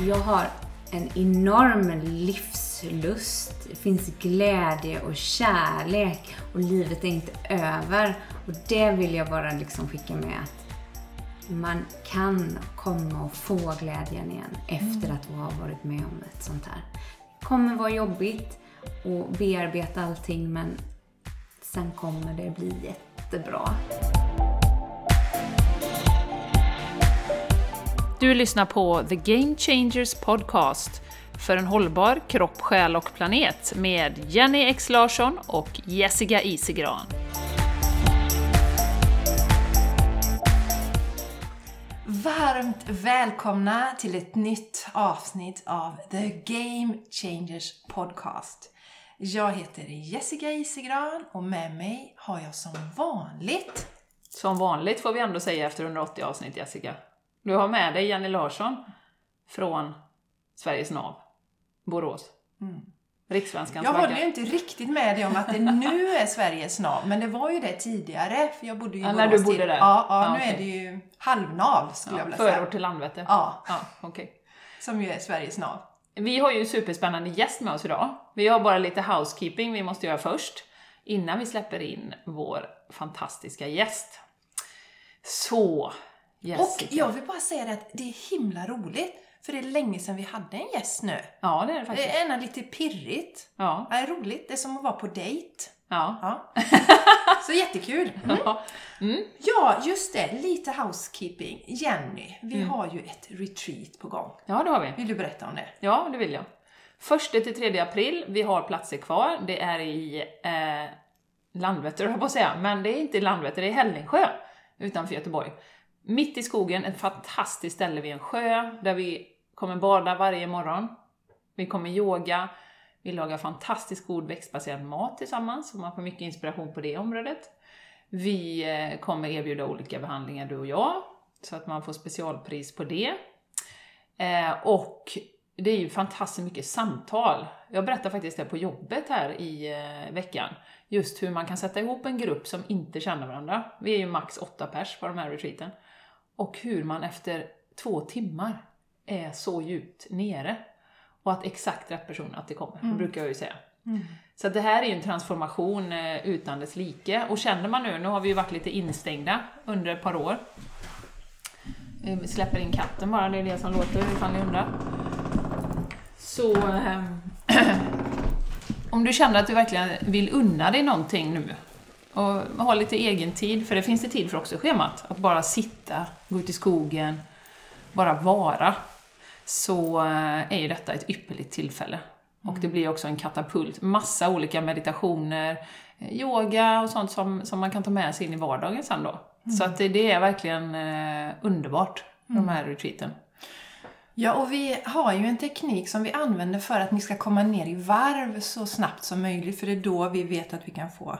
Jag har en enorm livslust. Det finns glädje och kärlek och livet är inte över. Och det vill jag bara liksom skicka med att man kan komma och få glädjen igen efter att ha varit med om ett sånt här. Det kommer vara jobbigt och bearbeta allting men sen kommer det bli jättebra. Du lyssnar på The Game Changers Podcast för en hållbar kropp, själ och planet med Jenny X Larsson och Jessica Isigran. Varmt välkomna till ett nytt avsnitt av The Game Changers Podcast. Jag heter Jessica Isigran och med mig har jag som vanligt Som vanligt får vi ändå säga efter 180 avsnitt Jessica. Du har med dig Jenny Larsson från Sveriges nav, Borås. Rikssvenskans Jag vagga. håller ju inte riktigt med dig om att det nu är Sveriges nav, men det var ju det tidigare, för jag bodde ju i Ja, Borås när du bodde till- där. Ja, ja, Ja, nu okej. är det ju halvnav skulle jag vilja säga. Förort till Landvetter. Ja, Ja, okej. som ju är Sveriges nav. Vi har ju en superspännande gäst med oss idag. Vi har bara lite housekeeping vi måste göra först, innan vi släpper in vår fantastiska gäst. Så, Jessica. Och jag vill bara säga det att det är himla roligt, för det är länge sedan vi hade en gäst nu. Ja, det är det faktiskt. Det är ena lite pirrigt. Ja. Det är roligt, det är som att vara på dejt. Ja. Ja. Så jättekul! Mm. Ja. Mm. Ja, just det, lite housekeeping. Jenny, vi Mm. har ju ett retreat på gång. ja, det har vi. Vill du berätta om det? Ja, det vill jag. 1 till 3 april, vi har platser kvar. Det är i eh, Landvetter, jag på att säga, men det är inte i Landvetter, det är i Hällingsjö utanför Göteborg. Mitt i skogen, ett fantastiskt ställe vid en sjö där vi kommer bada varje morgon. Vi kommer yoga, vi lagar fantastiskt god växtbaserad mat tillsammans, och man får mycket inspiration på det området. Vi eh, kommer erbjuda olika behandlingar, du och jag, så att man får specialpris på det. Eh, och det är ju fantastiskt mycket samtal. Jag berättade faktiskt det på jobbet här i eh, veckan. Just hur man kan sätta ihop en grupp som inte känner varandra. Vi är ju max åtta pers på de här retreaten. Och hur man efter två timmar är så djupt nere. Och att exakt rätt person alltid kommer, det brukar jag ju säga. Så att det här är ju en transformation eh, utan dess like. Och känner man nu, nu har vi ju varit lite instängda under ett par år. Eh, Vi släpper in katten bara, det är det som låter ifall ni undrar. Så ehm, om du känner att du verkligen vill unna dig någonting nu och ha lite egen tid, för det finns det tid för också i schemat, att bara sitta, gå ut i skogen, bara vara, så eh, är ju detta ett ypperligt tillfälle. Och det blir också en katapult, massa olika meditationer, eh, yoga och sånt som, som man kan ta med sig in i vardagen sen då. Så att det, det är verkligen eh, underbart, de här retreaten. Ja, och vi har ju en teknik som vi använder för att ni ska komma ner i varv så snabbt som möjligt, för det är då vi vet att vi kan få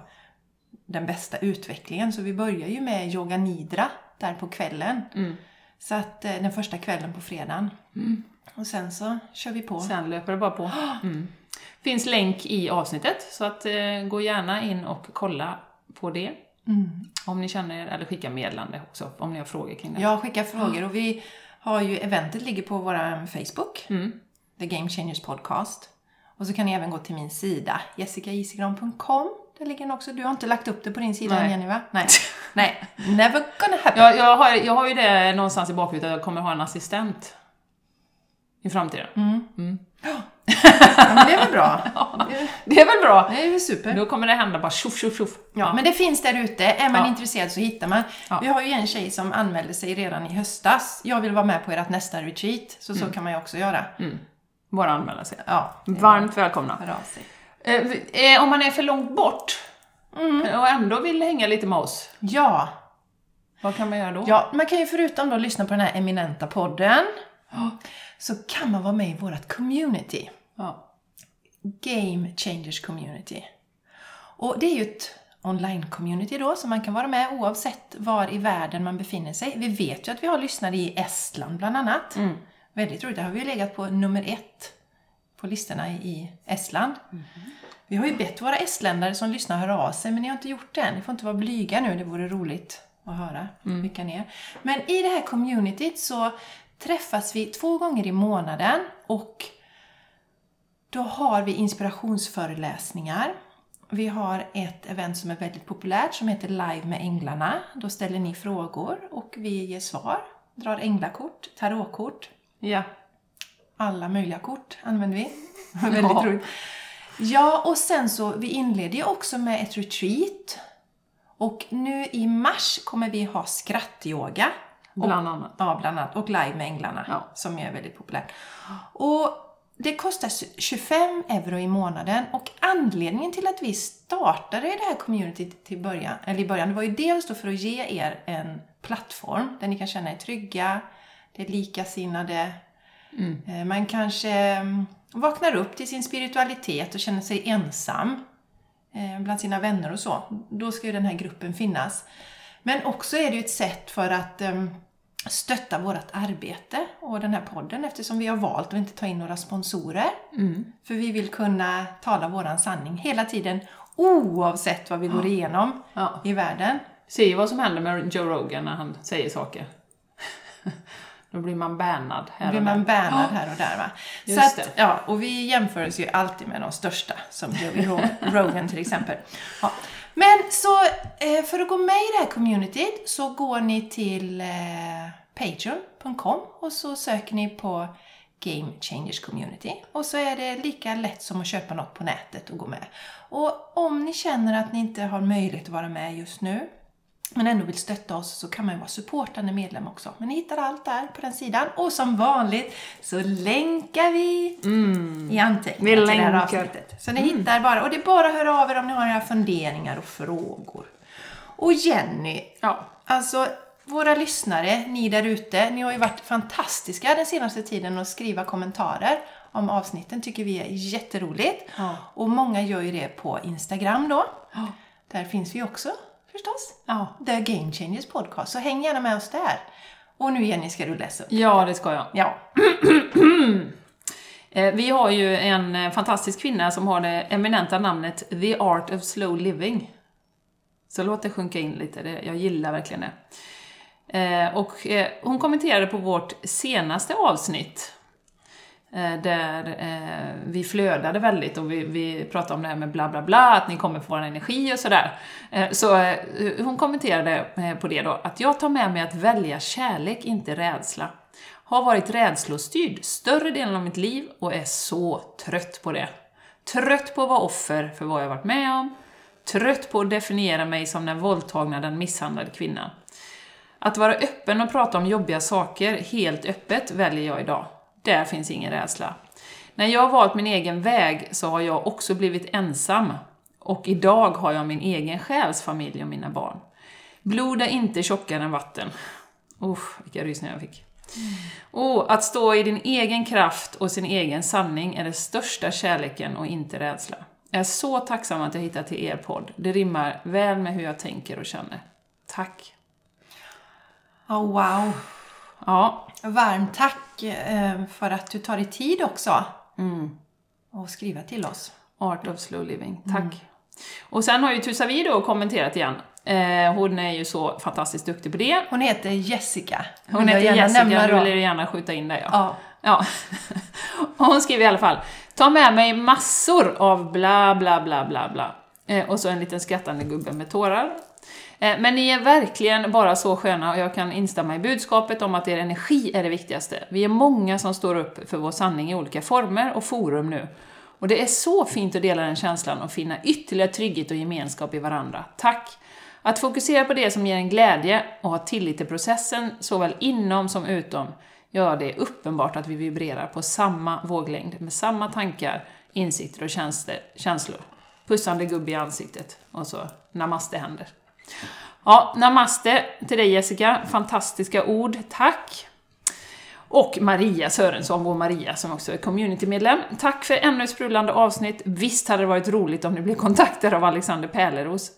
den bästa utvecklingen. Så vi börjar ju med yoga nidra där på kvällen. Så att eh, den första kvällen på fredagen. Och sen så kör vi på. Sen löper det bara på. Mm. Finns länk i avsnittet, så att, eh, gå gärna in och kolla på det. Om ni känner, eller skicka meddelande också, om ni har frågor kring det. Jag skickar frågor och vi har ju, eventet ligger på vår Facebook, The Game Changers Podcast. Och så kan ni även gå till min sida, jessicaisigran.com. Där ligger den också. Du har inte lagt upp det på din sida Nej. Jenny va? Nej. Nej, never gonna happen. Jag, jag, har, jag har ju det någonstans i bakhuvudet att jag kommer ha en assistent i framtiden. Ja, men det är väl bra? Det är väl bra? Det är väl super. Då kommer det hända bara tjoff, tjoff, tjoff. Ja, men det finns där ute. Är man Ja. intresserad så hittar man. Ja. Vi har ju en tjej som anmälde sig redan i höstas. Jag vill vara med på ert nästa retreat. Så Mm. så kan man ju också göra. Bara anmäla sig. Ja, Varmt välkomna. hör av sig. Eh, eh, om man är för långt bort och ändå vill hänga lite med oss, Ja, vad kan man göra då? Ja, man kan ju förutom då lyssna på den här eminenta podden så kan man vara med i vårt community. Ja. Game Changers Community. Och det är ju ett online-community då, så man kan vara med oavsett var i världen man befinner sig. Vi vet ju att vi har lyssnare i Estland bland annat. Väldigt roligt, där har vi ju legat på nummer ett på listorna i- Estland. Vi har ju bett våra estländare som lyssnar höra av sig, men ni har inte gjort det än. Ni får inte vara blyga nu, det vore roligt att höra vilka ni är. Men i det här communityt så träffas vi två gånger i månaden och då har vi inspirationsföreläsningar. Vi har ett event som är väldigt populärt som heter Live med Änglarna. Då ställer ni frågor och vi ger svar. Drar änglakort, tarotkort, Ja. Alla möjliga kort använder vi. väldigt Ja. roligt. Ja, och sen så, vi inleder ju också med ett retreat. Och nu i mars kommer vi ha skrattyoga. Och- Bland annat. Ja, bland annat. Och Live med Änglarna, Ja. som är väldigt populärt. Och det kostar 25 euro i månaden och anledningen till att vi startade det här communityt till början, eller i början, det var ju dels då för att ge er en plattform där ni kan känna er trygga, det är likasinnade, Eh, man kanske mm, vaknar upp till sin spiritualitet och känner sig ensam eh, bland sina vänner och så. Då ska ju den här gruppen finnas. Men också är det ju ett sätt för att em, stötta vårt arbete och den här podden eftersom vi har valt att inte ta in några sponsorer. För vi vill kunna tala våran sanning hela tiden oavsett vad vi går igenom Ja. i världen. Se vad som händer med Joe Rogan när han säger saker. Då blir man bannad här blir och man där. bannad här och där va. Just så att, det. ja, och vi jämför oss ju alltid med de största, som Joey Ro- Rogan till exempel. Ja. Men så eh, för att gå med i det här communityt så går ni till eh, patreon.com och så söker ni på Game Changers Community. Och så är det lika lätt som att köpa något på nätet och gå med. Och om ni känner att ni inte har möjlighet att vara med just nu men ändå vill stötta oss så kan man ju vara supportande medlem också. Men ni hittar allt där på den sidan. Och som vanligt så länkar vi i anteckningar Vi till det här avsnittet. Så ni hittar bara, och det är bara att höra av er om ni har några funderingar och frågor. Och Jenny, Ja. alltså våra lyssnare, ni där ute, ni har ju varit fantastiska den senaste tiden att skriva kommentarer om avsnitten, tycker vi är jätteroligt. Ja. Och många gör ju det på Instagram då. Där finns vi också förstås. Ja. The Game Changers Podcast. Så häng gärna med oss där. Och nu Jenny ska du läsa upp. ja, det ska jag. Ja. Eh, Vi har ju en eh, fantastisk kvinna som har det eminenta namnet The Art of Slow Living. Så låt det sjunka in lite, jag gillar verkligen det. Eh, Och hon kommenterade på vårt senaste avsnitt, Eh, där eh, vi flödade väldigt och vi, vi pratade om det här med bla bla bla, att ni kommer få vår energi och sådär. Eh, så hon kommenterade på det då, att jag tar med mig att välja kärlek, inte rädsla. Har varit rädslostyrd större delen av mitt liv och är så trött på det. Trött på att vara offer för vad jag varit med om. Trött på att definiera mig som den våldtagna, den misshandlade kvinnan. Att vara öppen och prata om jobbiga saker helt öppet väljer jag idag. Där finns ingen rädsla. När jag har valt min egen väg så har jag också blivit ensam. Och idag har jag min egen själsfamilj och mina barn. Blod är inte tjockare än vatten. Usch, vilka rysningar jag fick. Och att stå i din egen kraft och sin egen sanning är den största kärleken och inte rädsla. Jag är så tacksam att jag hittat till er podd. Det rimmar väl med hur jag tänker och känner. Tack! Oh, wow. Ja, Varmt tack eh, för att du tar dig tid också. Mm. Och skriva till oss. Art of Slow Living. Tack! Och sen har ju Tusavi då kommenterat igen. Eh, hon är ju så fantastiskt duktig på det. Hon heter Jessica. Hon jag heter Jessica, du vill gärna skjuta in det ja. Ja. Ja. Och hon skriver i alla fall, ta med mig massor av bla bla bla bla bla. Eh, och så en liten skrattande gubbe med tårar. Eh, men ni är verkligen bara så sköna och jag kan instämma i budskapet om att er energi är det viktigaste. Vi är många som står upp för vår sanning i olika former och forum nu. Och det är så fint att dela den känslan och finna ytterligare trygghet och gemenskap i varandra. Tack! Att fokusera på det som ger en glädje och ha tillit till processen, såväl inom som utom, gör det uppenbart att vi vibrerar på samma våglängd, med samma tankar, insikter och känslor. Pussande gubbe i ansiktet, och så namaste-händer. Ja, namaste till dig Jessica, fantastiska ord, tack! Och Maria Sörensson, vår Maria som också är communitymedlem. Tack för ännu ett sprudlande avsnitt. Visst hade det varit roligt om ni blev kontaktade av Alexander Pärleros.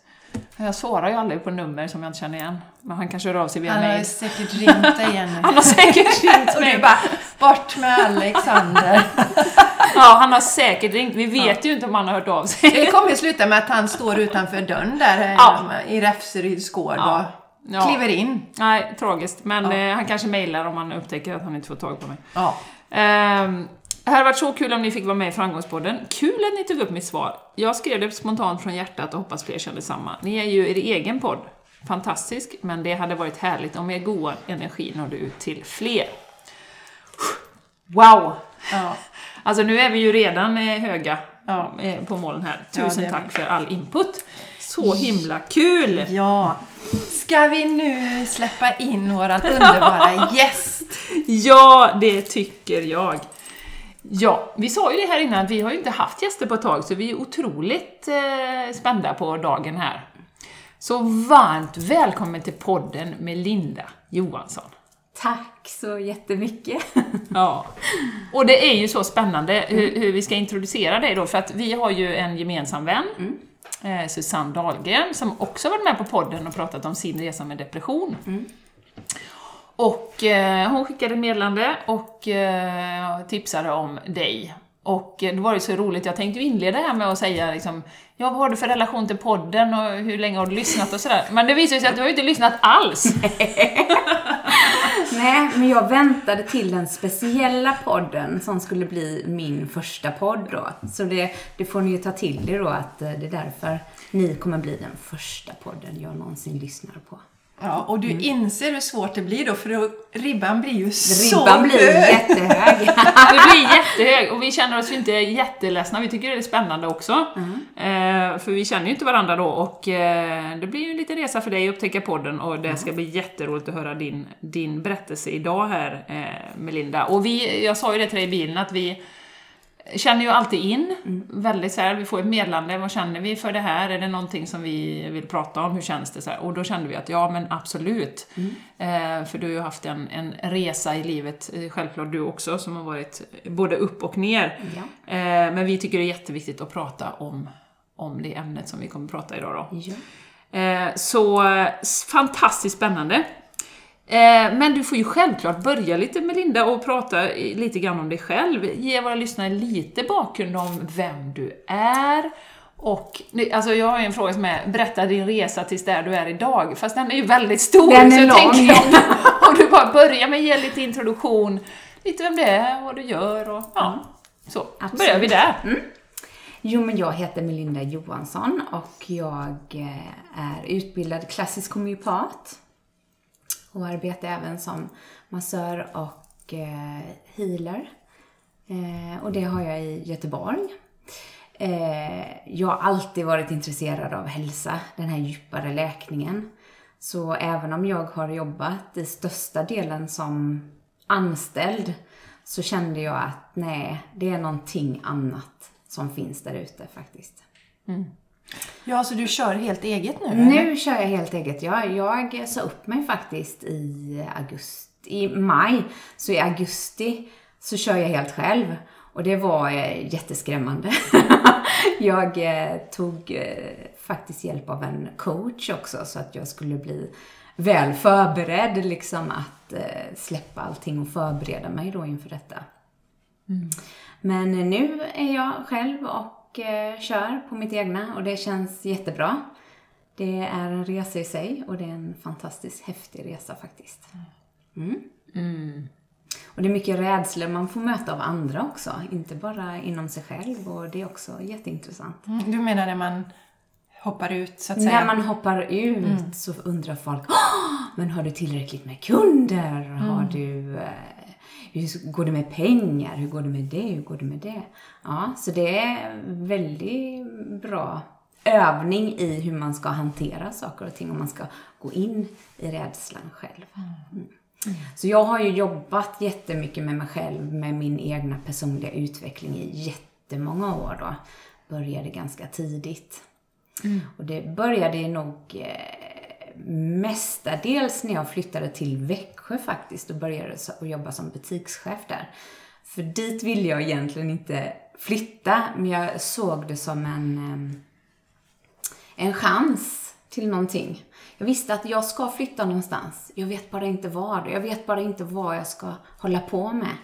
Jag svarar ju aldrig på nummer som jag inte känner igen. Men han kanske hör av sig via Han har säkert ringt dig igen. Han har säkert ringt Och mig. du bara, bort med Alexander. Ja, han har säkert ringt. Vi vet ju inte om han har hört av sig. Det kommer ju sluta med att han står utanför dörren där eh, Ja. i Räfseryds gård Ja. och Ja. kliver in. Nej, tragiskt. Men Ja. eh, han kanske mejlar om han upptäcker att han inte får tag på mig. Ja. Ehm, det hade varit så kul om ni fick vara med i Framgångspodden. Kul att ni tog upp mitt svar. Jag skrev det spontant från hjärtat och hoppas fler kände samma. Ni är ju er egen podd. Fantastisk, men det hade varit härligt om er goa energi nådde ut till fler. Wow! Ja. Alltså nu är vi ju redan eh, höga Ja. eh, på moln här. Ja, Tusen är tack för all input. Så himla kul! ja. Ska vi nu släppa in våran underbara gäst? Ja, det tycker jag. Ja, vi sa ju det här innan, vi har ju inte haft gäster på ett tag, så vi är otroligt eh, spända på dagen här. Så varmt välkommen till podden med Linda Johansson. Tack så jättemycket. Ja. Och det är ju så spännande hur, hur vi ska introducera dig då, för att vi har ju en gemensam vän, eh, Susanne Dahlgren, som också varit med på podden och pratat om sin resa med depression. Och eh, hon skickade ett meddelande och eh, tipsade om dig. Och eh, då var det så roligt, jag tänkte ju inleda här med att säga liksom, ja vad har du för relation till podden och hur länge har du lyssnat och sådär. Men det visar sig att du har ju inte lyssnat alls. Nej, men jag väntade till den speciella podden som skulle bli min första podd då. Så det, det får ni ju ta till er då att eh, det är därför ni kommer bli den första podden jag någonsin lyssnar på. Ja, och du inser hur svårt det blir då, för då, ribban blir ju så Ribban blir hög. jättehög. Det blir jättehög och vi känner oss ju inte jätteledsna, vi tycker det är spännande också. Eh, för vi känner ju inte varandra då och eh, det blir ju en liten resa för dig att upptäcka podden och det ska bli jätteroligt att höra din, din berättelse idag här eh, Melinda. Och vi, jag sa ju det till dig i bilen att vi känner ju alltid in, väldigt så här, vi får ett meddelande, vad känner vi för det här? Är det någonting som vi vill prata om? Hur känns det? Så här? Och då kände vi att ja, men absolut. Eh, för du har ju haft en, en resa i livet, eh, självklart du också, som har varit både upp och ner. Ja. Eh, men vi tycker det är jätteviktigt att prata om, om det ämnet som vi kommer att prata idag då. Ja. Eh, Så fantastiskt spännande. Eh, Men du får ju självklart börja lite med Linda och prata lite grann om dig själv. Ge våra lyssnare lite bakgrund om vem du är. Och, alltså jag har ju en fråga som är, berätta din resa tills där du är idag. Fast den är ju väldigt stor. Den är så jag lång. tänker om, du- du bara börjar med att ge lite introduktion, lite vem det är, vad du gör och ja. Så, Absolut. börjar vi där. Jo, men jag heter Melinda Johansson och jag eh, är utbildad klassisk homeopat och arbetar även som massör och eh, healer. Eh, och det har jag i Göteborg. Eh, jag har alltid varit intresserad av hälsa, den här djupare läkningen. Så även om jag har jobbat i största delen som anställd så kände jag att nej, det är någonting annat som finns där ute faktiskt. Mm. Ja, så du kör helt eget nu? eller? Nu kör jag helt eget. Jag, jag sa upp mig faktiskt i augusti, i maj. Så i augusti så kör jag helt själv. Och det var eh, jätteskrämmande. jag eh, tog eh, faktiskt hjälp av en coach också så att jag skulle bli väl förberedd liksom att släppa allting och förbereda mig då inför detta. Men nu är jag själv och eh, kör på mitt egna och det känns jättebra. Det är en resa i sig och det är en fantastiskt häftig resa faktiskt. Mm. Och det är mycket rädslor man får möta av andra också, inte bara inom sig själv och det är också jätteintressant. Mm, Du menar när man hoppar ut, så att säga? När man hoppar ut så undrar folk, "Åh, men har du tillräckligt med kunder? Har du, eh, hur går det med pengar? Hur går det med det? Hur går det med det? Ja, så det är väldigt bra övning i hur man ska hantera saker och ting om man ska gå in i rädslan själv. Mm. Så jag har ju jobbat jättemycket med mig själv, med min egna personliga utveckling i jättemånga år då. Började ganska tidigt. Och det började nog eh, mestadels när jag flyttade till Växjö faktiskt och började jobba som butikschef där. För dit ville jag egentligen inte flytta, men jag såg det som en, en chans till någonting. Jag visste att jag ska flytta någonstans. Jag vet bara inte var. Jag vet bara inte vad jag ska hålla på med.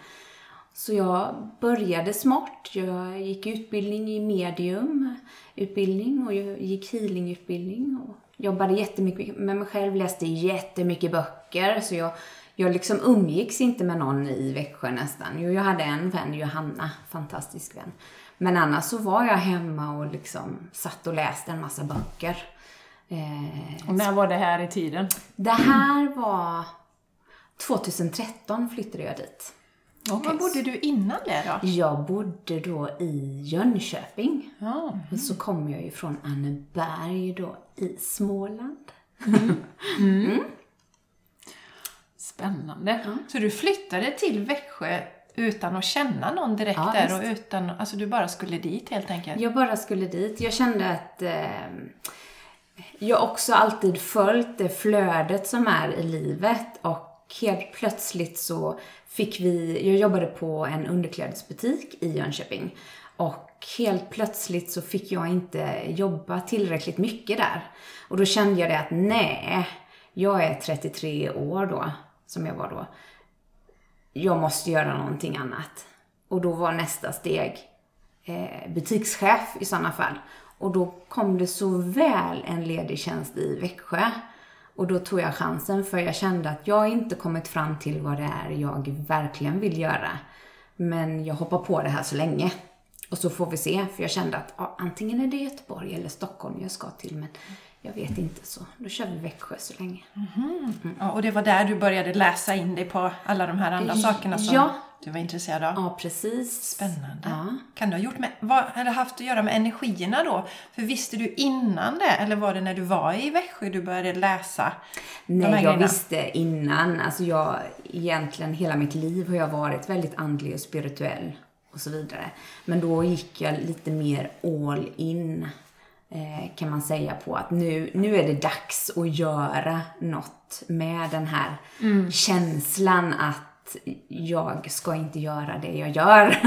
Så jag började smart. Jag gick utbildning i medium utbildning och jag gick healingutbildning och jobbade jättemycket med mig själv, läste jättemycket böcker. Så jag, jag liksom umgicks inte med någon i Växjö nästan. Jo, jag hade en vän, Johanna, fantastisk vän. Men annars så var jag hemma och liksom satt och läste en massa böcker. Eh, Och när var det här i tiden? det här var 2013 flyttade jag dit. Var bodde du innan det då? Jag bodde då i Jönköping. Ja. Och så kom jag ju från Anneberg då i Småland. Spännande. Så du flyttade till Växjö utan att känna någon direkt Ja, där och utan, alltså du bara skulle dit helt enkelt? Jag bara skulle dit. Jag kände att eh, jag också alltid följt det flödet som är i livet och helt plötsligt så fick vi, jag jobbade på en underklädesbutik i Jönköping och helt plötsligt så fick jag inte jobba tillräckligt mycket där. Och då kände jag det att nej, jag är 33 år då, som jag var då. Jag måste göra någonting annat. Och då var nästa steg eh, butikschef i sådana fall. Och då kom det så väl en ledig tjänst i Växjö. Och då tog jag chansen för jag kände att jag inte kommit fram till vad det är jag verkligen vill göra. Men jag hoppar på det här så länge. Och så får vi se, för jag kände att ja, antingen är det Göteborg eller Stockholm jag ska till, men jag vet inte så. Då kör vi Växjö så länge. Ja, och det var där du började läsa in dig på alla de här andra sakerna som Ja. du var intresserad av? Ja, precis. Spännande. Ja. Kan du ha gjort med, vad, eller haft att göra med energierna då? För visste du innan det, eller var det när du var i Växjö du började läsa Nej, jag grejerna? visste innan. Alltså jag, egentligen hela mitt liv har jag varit väldigt andlig och spirituell och så vidare. Men då gick jag lite mer all in eh, kan man säga på att nu, nu är det dags att göra något med den här känslan att jag ska inte göra det jag gör.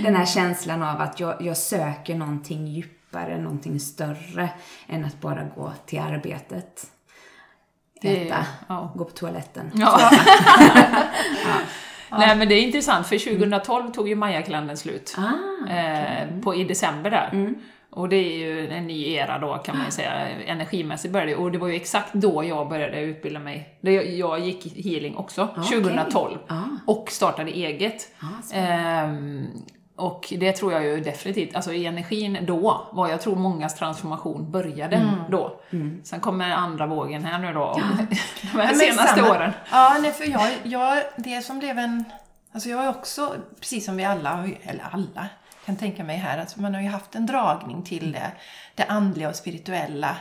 den här känslan av att jag, jag söker någonting djupare, någonting större än att bara gå till arbetet. Äta, ja. gå på toaletten. Ja. Nej men det är intressant för 2012 tog ju Maja-kalendern slut. Ah, eh, på, I december där. Och det är ju en ny era då kan man ju säga, energimässigt började det. Och det var ju exakt då jag började utbilda mig. Jag gick healing också, okej. 2012. Ah. Och startade eget. Ah, Ehm, och det tror jag ju definitivt, alltså i energin då var jag tror mångas transformation började då. Sen kommer andra vågen här nu då, de här senaste samma- åren. Ja, nej, för jag, jag, det som blev en... Alltså jag har också, precis som vi alla, eller alla, kan tänka mig här, att man har ju haft en dragning till det, det andliga och spirituella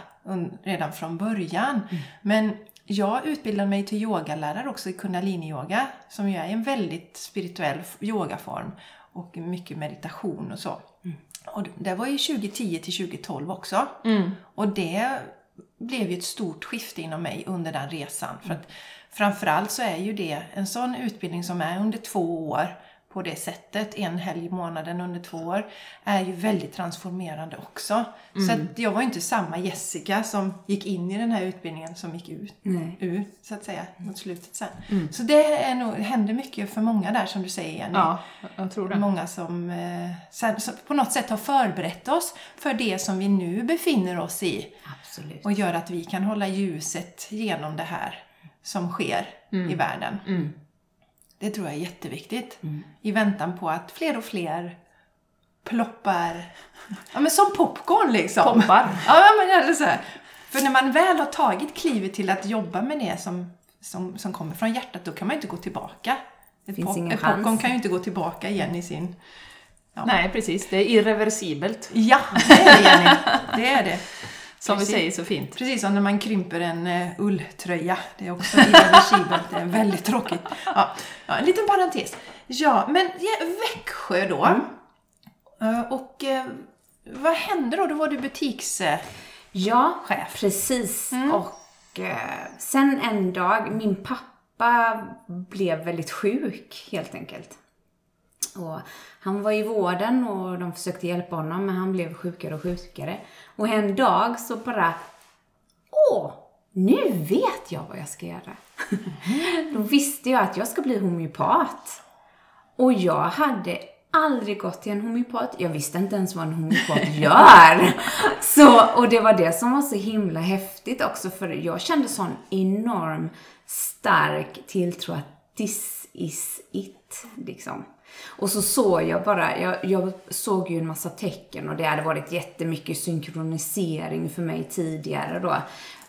redan från början. Men jag utbildade mig till yogalärare också i kundalini-yoga, som ju är en väldigt spirituell yogaform och mycket meditation och så. Och det var ju 2010 till 2012 också. Och det blev ju ett stort skifte inom mig under den resan. För att framförallt så är ju det en sån utbildning som är under två år på det sättet, en helg i månaden under två år, är ju väldigt transformerande också. Så att jag var inte samma Jessica som gick in i den här utbildningen som gick ut, Nej. ur, så att säga, mot slutet sen. Så det är nog, hände mycket för många där som du säger Jenny. Ja, jag tror det. Många som, eh, som på något sätt har förberett oss för det som vi nu befinner oss i. Absolut. Och gör att vi kan hålla ljuset genom det här som sker i världen. Det tror jag är jätteviktigt. I väntan på att fler och fler ploppar, ja men som popcorn liksom. Poppar. Ja men eller så här. För när man väl har tagit klivet till att jobba med det som, som, som kommer från hjärtat, då kan man ju inte gå tillbaka. Ett, Finns pop, ingen ett popcorn chans. kan ju inte gå tillbaka igen i sin... Nej, precis. Det är irreversibelt. Ja, det är det Jenny. Det är det. Som Precis. vi säger så fint. Precis som när man krymper en uh, ulltröja. Det är också irreversibelt. Det är väldigt tråkigt. Ja, ja, en liten parentes. Ja, men ja, Växjö då. Eh, och eh, vad hände då? Då var du butiks... eh, Ja, precis. Och eh, sen en dag, min pappa blev väldigt sjuk helt enkelt. Och han var i vården och de försökte hjälpa honom men han blev sjukare och sjukare. Och en dag så bara, åh, nu vet jag vad jag ska göra. Då visste jag att jag ska bli homeopat. Och jag hade aldrig gått till en homeopat. Jag visste inte ens vad en homeopat gör. Så, och det var det som var så himla häftigt också, för jag kände sån enorm stark tilltro att this is it, liksom. Och så såg jag bara, jag, jag såg ju en massa tecken och det hade varit jättemycket synkronisering för mig tidigare då.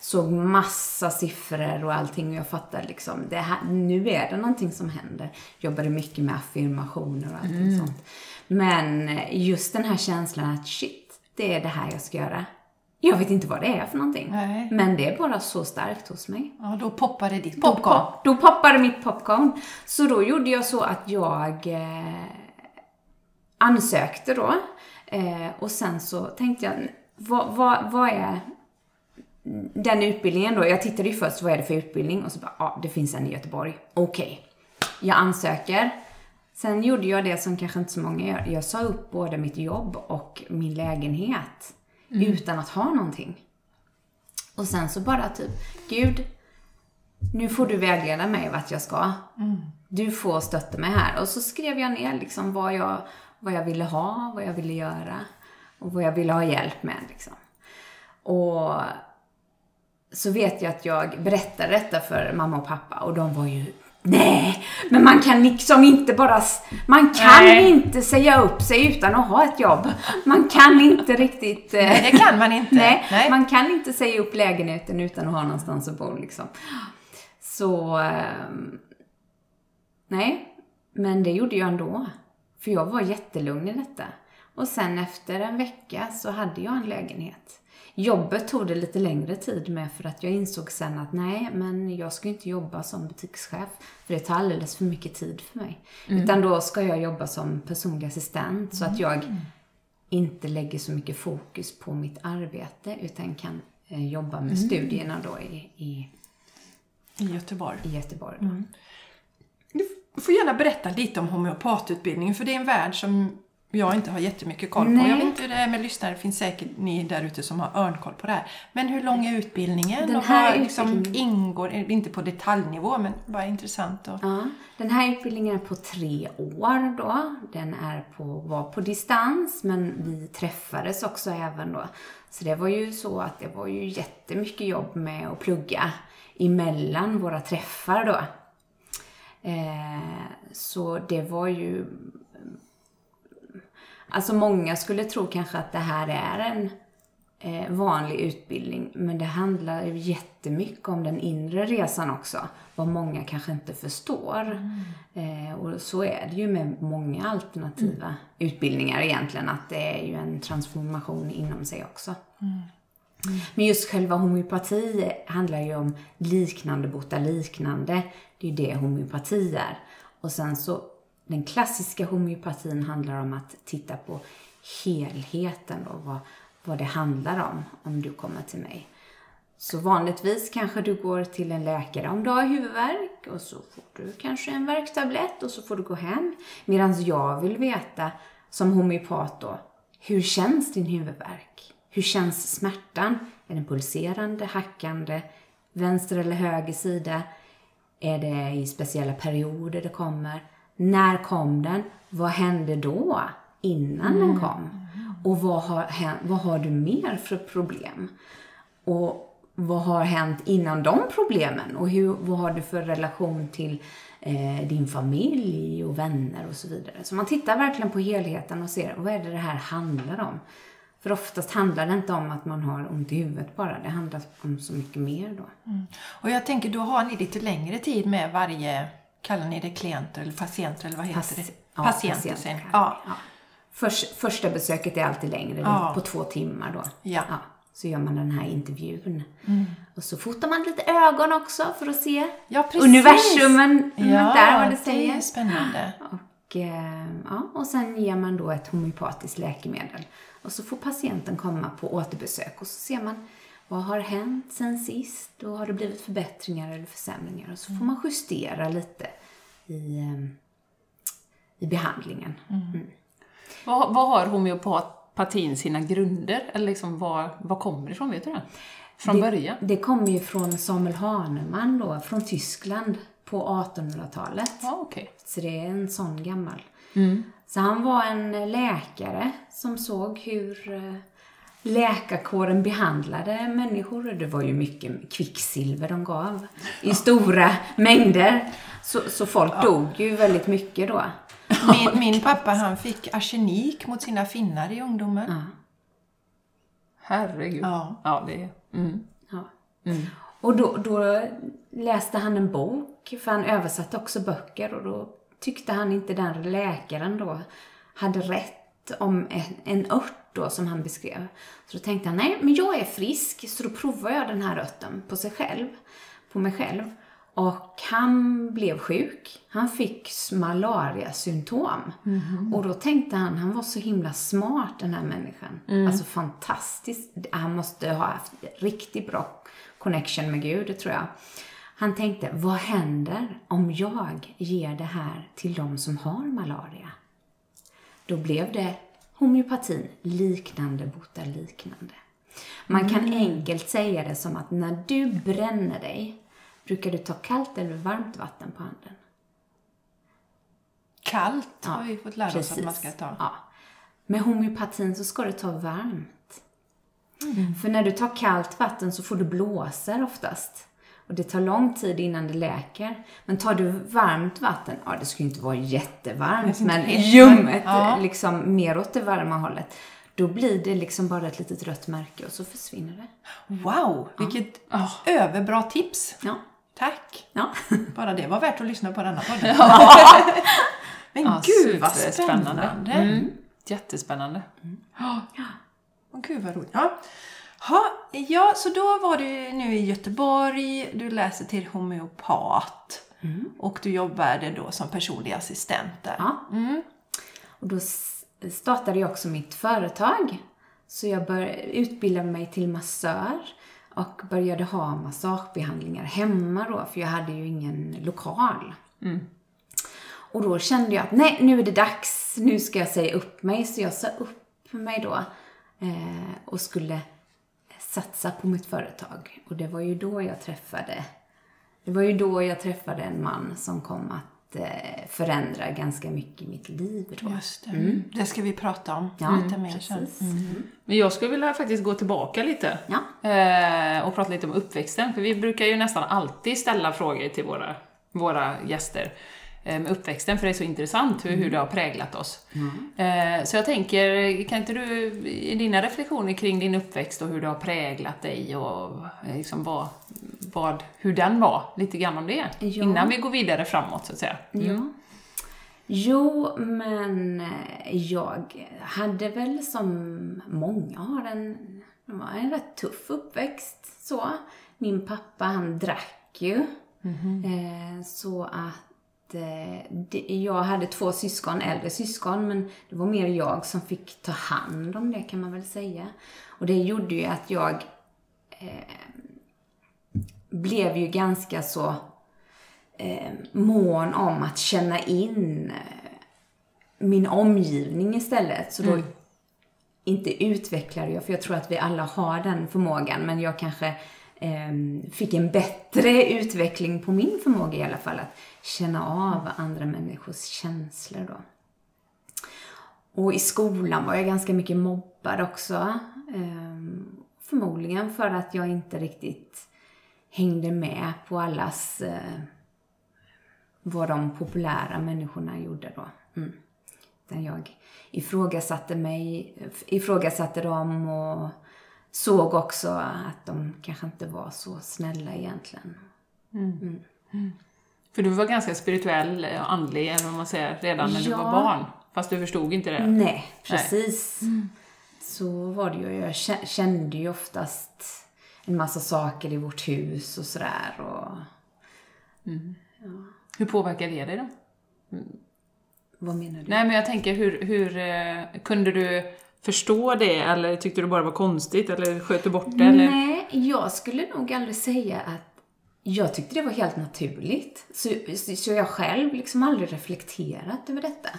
Såg massa siffror och allting och jag fattade liksom, det här, nu är det någonting som händer. Jobbade mycket med affirmationer och allting Mm. sånt. Men just den här känslan att shit, det är det här jag ska göra. Jag vet inte vad det är för någonting. Nej. Men det är bara så starkt hos mig. Ja, då poppade ditt popcorn. pop, då poppade mitt popcorn. Så då gjorde jag så att jag eh, ansökte då. Eh, och sen så tänkte jag, vad, vad, vad är den utbildningen då? Jag tittade ju först, vad är det för utbildning? Och så bara, ja, det finns en i Göteborg. Okej. Jag ansöker. Sen gjorde jag det som kanske inte så många gör. Jag sa upp både mitt jobb och min lägenhet. Utan att ha någonting. Och sen så bara typ, Gud, nu får du vägleda mig vart jag ska. Du får stötta mig här. Och så skrev jag ner liksom vad jag, vad jag ville ha, vad jag ville göra och vad jag ville ha hjälp med. Liksom. Och så vet jag att jag berättade detta för mamma och pappa och de var ju Nej, men man kan liksom inte bara... Man kan Nej. inte säga upp sig utan att ha ett jobb. Man kan inte riktigt... eh, Nej, det kan man inte. Nej, Nej. man kan inte säga upp lägenheten utan att ha någonstans att bo liksom. Så... ehm, nej, men det gjorde jag ändå. För jag var jättelugn i detta. Och sen efter en vecka så hade jag en lägenhet. Jobbet tog det lite längre tid med för att jag insåg sen att nej, men jag ska inte jobba som butikschef för det tar alldeles för mycket tid för mig. Utan då ska jag jobba som personlig assistent så att jag inte lägger så mycket fokus på mitt arbete utan kan eh, jobba med studierna då i, i, I Göteborg. i Göteborg. Då. Du får gärna berätta lite om homeopatutbildningen, för det är en värld som jag inte har jättemycket koll på. Nej. Jag vet inte hur det är med lyssnare, det finns säkert ni där ute som har örnkoll på det här. Men hur lång är utbildningen? Den och här vad liksom ingår, inte på detaljnivå, men bara intressant. Och... Ja, den här utbildningen är på tre år då. Den är på, var på distans, men vi träffades också även då. Så det var ju så att det var ju jättemycket jobb med att plugga emellan våra träffar då. Eh, så det var ju... Alltså många skulle tro kanske att det här är en eh, vanlig utbildning, men det handlar ju jättemycket om den inre resan också. Vad många kanske inte förstår. Eh, och så är det ju med många alternativa utbildningar egentligen, att det är ju en transformation inom sig också. Men just själva homeopati handlar ju om liknande bota liknande. Det är ju det homeopati är. Och sen så, den klassiska homeopatin handlar om att titta på helheten och vad, vad det handlar om, om du kommer till mig. Så vanligtvis kanske du går till en läkare om du har huvudvärk och så får du kanske en värktablett och så får du gå hem. Medan jag vill veta, som homeopat då, hur känns din huvudvärk? Hur känns smärtan? Är den pulserande, hackande, vänster eller höger sida? Är det i speciella perioder det kommer? När kom den? Vad hände då? Innan den kom? Och vad har, hänt, vad har du mer för problem? Och vad har hänt innan de problemen? Och hur, vad har du för relation till eh, din familj och vänner och så vidare? Så man tittar verkligen på helheten och ser vad är det det här handlar om? För oftast handlar det inte om att man har ont i huvudet bara. Det handlar om så mycket mer då. Och jag tänker, då har ni lite längre tid med varje, kallar ni det klienter eller patienter eller vad heter Pass- det? ja, patienter patienter. sen. Ja. Ja. Förs- första besöket är alltid längre, Ja. på två timmar då. Ja. Så gör man den här intervjun. Och så fotar man lite ögon också för att se Ja, universumen Ja, där, vad det det säger. är spännande. Och, eh, ja, och sen ger man då ett homeopatiskt läkemedel. Och så får patienten komma på återbesök och så ser man vad har hänt sen sist och har det blivit förbättringar eller försämringar. Och så får man justera lite i, eh, i behandlingen. Mm. Vad, vad har homeopatin sina grunder? Eller liksom var, var kommer det ifrån? Vet du det? Från det, början? Det kommer ju från Samuel Hahnemann då, från Tyskland. på 1800-talet. Ja, okej. Så det är en sån gammal. Mm. Så han var en läkare som såg hur eh, läkarkåren behandlade människor. Det var ju mycket kvicksilver de gav i stora mängder. Så, så folk dog ju väldigt mycket då. Min, min pappa han fick arsenik mot sina finnar i ungdomen. Ja. Herregud. Ja. Ja, det är... Mm. Ja. Mm. Och då, då läste han en bok, för han översatte också böcker och då tyckte han inte den läkaren då hade rätt om en, en ört då som han beskrev. Så då tänkte han, nej men jag är frisk så då provar jag den här örten på sig själv, på mig själv. Och han blev sjuk. Han fick malariasymptom. Och då tänkte han, han var så himla smart den här människan. Alltså fantastiskt. Han måste ha haft riktigt bra connection med Gud, det tror jag. Han tänkte, vad händer om jag ger det här till de som har malaria? Då blev det homeopatin, liknande botar liknande. Man kan enkelt säga det som att när du bränner dig, brukar du ta kallt eller varmt vatten på handen? Kallt har vi fått lära oss Precis. att man ska ta. Ja. Med homeopatin så ska du ta varmt. För när du tar kallt vatten så får du blåsor oftast. Och det tar lång tid innan det läker. Men tar du varmt vatten, ja det ska ju inte vara jättevarmt, men ljummet, Ja. liksom mer åt det varma hållet. Då blir det liksom bara ett litet rött märke och så försvinner det. Wow, vilket överbra tips. Ja. Tack. Ja. Bara det var värt att lyssna på denna podden. Men Ja, gud vad superspännande. spännande. Mm. Jättespännande. Åh, gud vad roligt. Ja. Ha, ja, så då var du nu i Göteborg, du läser till homeopat och du jobbade då som personlig assistent där. Ja. Och då startade jag också mitt företag. Så jag bör, utbildade mig till massör och började ha massagebehandlingar hemma då, för jag hade ju ingen lokal. Och då kände jag att nej, nu är det dags, nu ska jag säga upp mig. Så jag sa upp mig då eh, och skulle satsa på mitt företag. Och det var ju då jag träffade det var ju då jag träffade en man som kom att eh, förändra ganska mycket i mitt liv då. Just det. Det ska vi prata om Ja, lite mer sen. precis. Men jag skulle vilja faktiskt gå tillbaka lite Ja. eh, och prata lite om uppväxten. För vi brukar ju nästan alltid ställa frågor till våra, våra gäster med uppväxten, för det är så intressant hur, hur det har präglat oss. Eh, så jag tänker, kan inte du i dina reflektioner kring din uppväxt och hur det har präglat dig och eh, liksom vad, vad, hur den var, lite grann om det? Ja. Innan vi går vidare framåt, så att säga. Ja. Jo, men eh, jag hade väl som många har en, en rätt tuff uppväxt så. Min pappa han drack ju. Eh, så att eh, det, jag hade två syskon, äldre syskon, men det var mer jag som fick ta hand om det kan man väl säga. Och det gjorde ju att jag blev ju ganska så eh, mån om att känna in eh, min omgivning istället. Så då inte utvecklade jag, för jag tror att vi alla har den förmågan, men jag kanske eh, Ehm, fick en bättre utveckling på min förmåga i alla fall, att känna av andra människors känslor då. Och i skolan var jag ganska mycket mobbad också. Ehm, förmodligen för att jag inte riktigt hängde med på allas eh, vad de populära människorna gjorde då. Mm. Utan jag ifrågasatte mig, eh, ifrågasatte dem och såg också att de kanske inte var så snälla egentligen. För du var ganska spirituell och andlig, eller vad man säger, redan när du Ja. var barn. Fast du förstod inte det. Nej, precis. Så var det ju. Jag kä- kände ju oftast en massa saker i vårt hus och sådär. Och Hur påverkar det dig då? vad menar du? Nej, men jag tänker, hur, hur eh, kunde du förstå det, eller tyckte du bara det var konstigt, eller sköt du bort det? Eller? Nej, jag skulle nog aldrig säga att jag tyckte det var helt naturligt. Så, så jag själv liksom aldrig reflekterat över detta.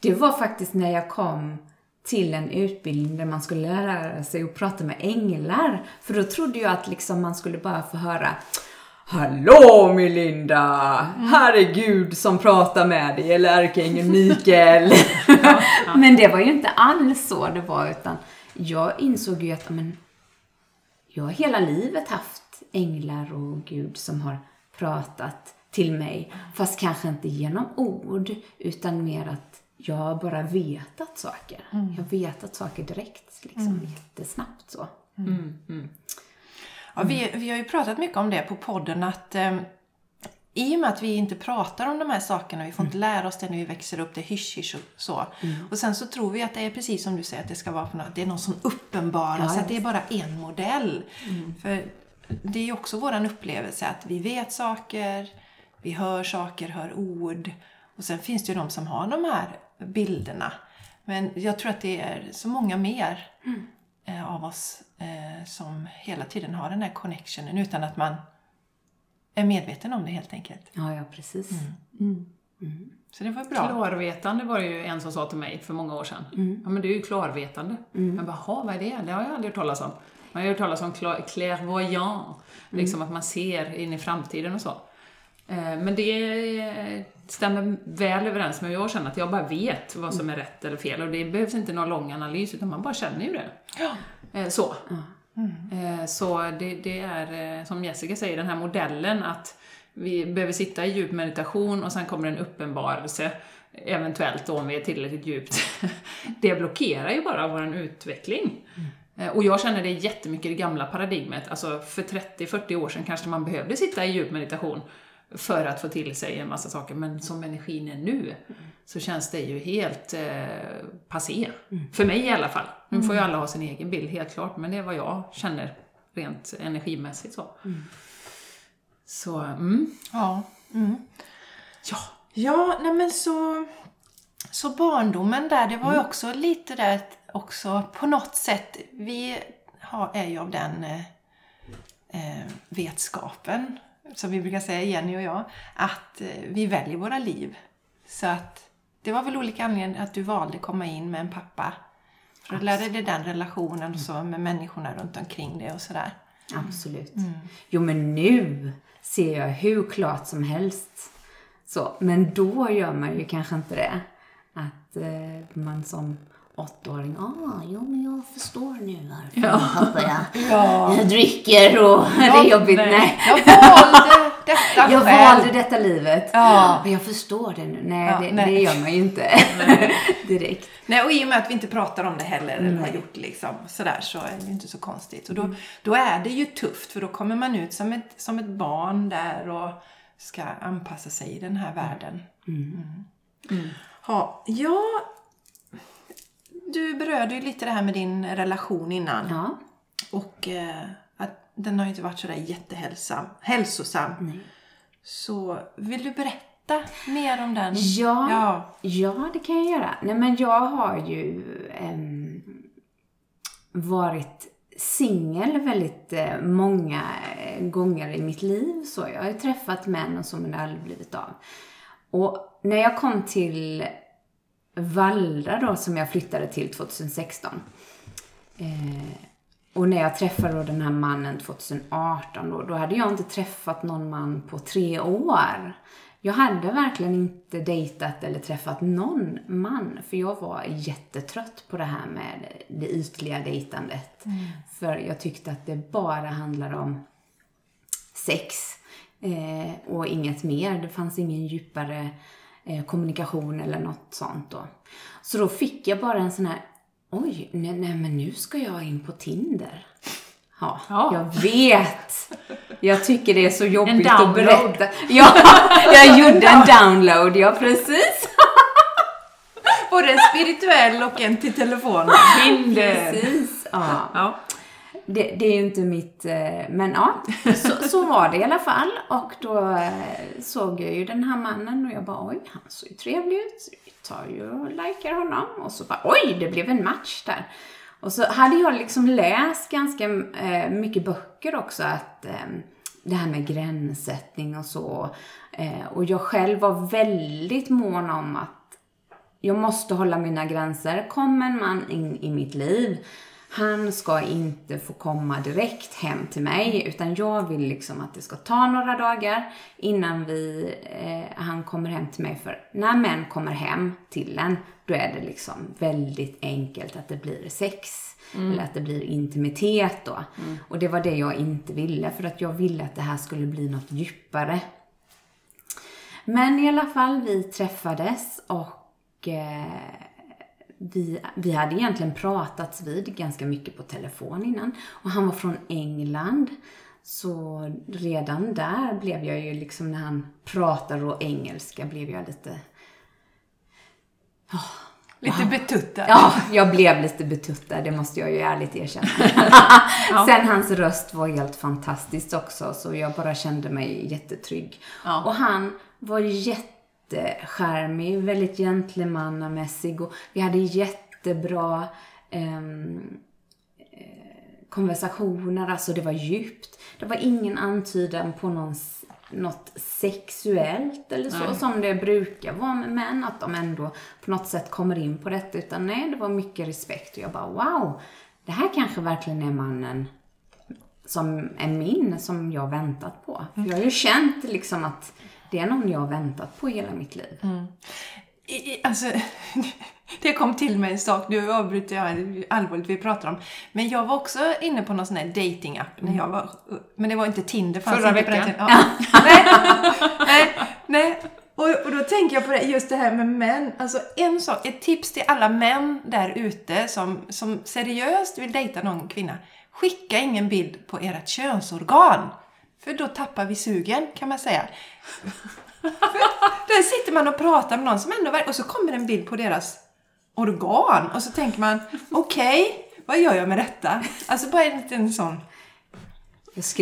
Det var faktiskt när jag kom till en utbildning där man skulle lära sig att prata med änglar. För då trodde jag att liksom man skulle bara få höra Hallå Melinda! Här är Gud som pratar med dig, eller ärkeängeln Mikael. men det var ju inte alls så det var, utan jag insåg ju att men, jag har hela livet haft änglar och Gud som har pratat till mig. Fast kanske inte genom ord, utan mer att jag har bara vetat saker. Jag har vetat saker direkt, liksom jättesnabbt så. Ja, vi, vi har ju pratat mycket om det på podden att eh, i och med att vi inte pratar om de här sakerna, vi får inte lära oss det när vi växer upp, det är hysch-hysch och så. Och sen så tror vi att det är precis som du säger, att det ska vara något, det är någon som uppenbarar Ja, så att det är bara en modell. För det är ju också våran upplevelse att vi vet saker, vi hör saker, hör ord. Och sen finns det ju de som har de här bilderna. Men jag tror att det är så många mer eh, av oss eh, som hela tiden har den här connectionen utan att man är medveten om det helt enkelt. Ja, ja precis. Så det var bra. Klarvetande var det ju en som sa till mig för många år sedan. Ja men det är ju klarvetande. Jag bara, "Jaha, vad är det? Det har jag aldrig hört talas om. Man har ju hört talas om cla- clairvoyant, liksom att man ser in i framtiden och så. Eh, Men det stämmer väl överens med hur jag känner, att jag bara vet vad som är rätt eller fel. Och det behövs inte någon lång analys, utan man bara känner ju det. Eh, Så. Eh, Så det, det är, eh, som Jessica säger, den här modellen att vi behöver sitta i djup meditation och sen kommer en uppenbarelse, eventuellt då om vi är tillräckligt djupt. Det blockerar ju bara vår utveckling. Eh, Och jag känner det jättemycket i det gamla paradigmet. Alltså för 30-40 år sedan kanske man behövde sitta i djup meditation för att få till sig en massa saker. Men som energin är nu så känns det ju helt eh, passé. För mig i alla fall. Nu får ju alla ha sin egen bild, helt klart. Men det är vad jag känner rent energimässigt så. Så, mm. Ja. Mm. Ja. Ja, nej men så... Så barndomen där, det var ju också lite där också på något sätt. Vi har, är ju av den eh, eh, vetskapen, som vi brukar säga Jenny och jag, att eh, vi väljer våra liv. Så att det var väl olika anledningar att du valde att komma in med en pappa. För att lära dig den relationen och så med människorna runt omkring dig och sådär. Absolut. Jo, men nu ser jag hur klart som helst. Så, men då gör man ju kanske inte det. Att eh, man som åttaåring, ah, jo men jag förstår nu varför Ja. pappa jag, jag dricker och det är jobbigt. nej. Nej. Jag valde detta Jag själv. valde detta livet. Ja. Och jag förstår det nu. Nej, Ja, det, nej. det gör man ju inte direkt. Nej, och i och med att vi inte pratar om det heller, eller har gjort liksom sådär, så är det ju inte så konstigt. Och då, då är det ju tufft, för då kommer man ut som ett, som ett barn där och ska anpassa sig i den här världen. Mm. Ha, ja, du berörde ju lite det här med din relation innan. Ja. Och eh, att den har ju inte varit sådär jättehälsosam. Hälsosam. Nej. Så vill du berätta mer om den? Ja, Ja. ja, det kan jag göra. Nej, men jag har ju ehm, varit singel väldigt eh, många eh, gånger i mitt liv. Så jag har ju träffat män och så, men det har aldrig blivit av. Och när jag kom till Vallra då, som jag flyttade till 2016. Eh, och när jag träffade då den här mannen 2018 då, då hade jag inte träffat någon man på tre år. Jag hade verkligen inte dejtat eller träffat någon man, för jag var jättetrött på det här med det ytliga dejtandet. För jag tyckte att det bara handlade om sex eh, och inget mer. Det fanns ingen djupare eh, kommunikation eller något sånt då. Så då fick jag bara en sån här, oj, nej, nej men nu ska jag in på Tinder. Ja, Ja. jag vet. Jag tycker det är så jobbigt att berätta. Ja, jag gjorde en download, ja precis. Både en spirituell och en till telefonen. Hinder! Precis, ja. Ja. Det, det är ju inte mitt, eh, men ja, så, så var det i alla fall. Och då eh, såg jag ju den här mannen och jag bara oj, han såg ju trevlig ut. Vi tar ju och likar honom. Och så bara oj, det blev en match där. Och så hade jag liksom läst ganska eh, mycket böcker också att det här med gränssättning och så. Och jag själv var väldigt mån om att jag måste hålla mina gränser. Kom en man in i mitt liv, han ska inte få komma direkt hem till mig utan jag vill liksom att det ska ta några dagar innan vi, eh, han kommer hem till mig. För när män kommer hem till en, då är det liksom väldigt enkelt att det blir sex. Eller att det blir intimitet då. Och det var det jag inte ville för att jag ville att det här skulle bli något djupare. Men i alla fall, vi träffades och eh, vi, vi hade egentligen pratats vid ganska mycket på telefon innan. Och han var från England. Så redan där blev jag ju liksom, när han pratar och engelska, blev jag lite... Lite betuttad. Ja, jag blev lite betuttad, det måste jag ju ärligt erkänna. Sen hans röst var helt fantastisk också, så jag bara kände mig jättetrygg. Ja. Och han var jättecharmig, väldigt gentlemannamässig och vi hade jättebra ehm, eh, konversationer, alltså det var djupt. Det var ingen antydan på någon, något sexuellt eller så, som det brukar vara med män, att de ändå på något sätt kommer in på detta, utan nej, det var mycket respekt och jag bara wow, det här kanske verkligen är mannen som är min, som jag väntat på. För jag har ju känt liksom att det är någon jag har väntat på hela mitt liv. I, i, alltså, det kom till mig en sak, nu avbryter jag allvarligt vi pratar om. Men jag var också inne på någon sån här datingapp när jag var, men det var inte Tinder. fanns Förra veckan. Ja. nej, nej, nej. Och, och då tänker jag på det, just det här med män. Alltså en sak, ett tips till alla män där ute som, som seriöst vill dejta någon kvinna. Skicka ingen bild på ert könsorgan. För då tappar vi sugen, kan man säga. Där sitter man och pratar med någon som ändå. Och så kommer en bild på deras organ. Och så tänker man, okej, vad gör jag med detta? Alltså bara en liten sån.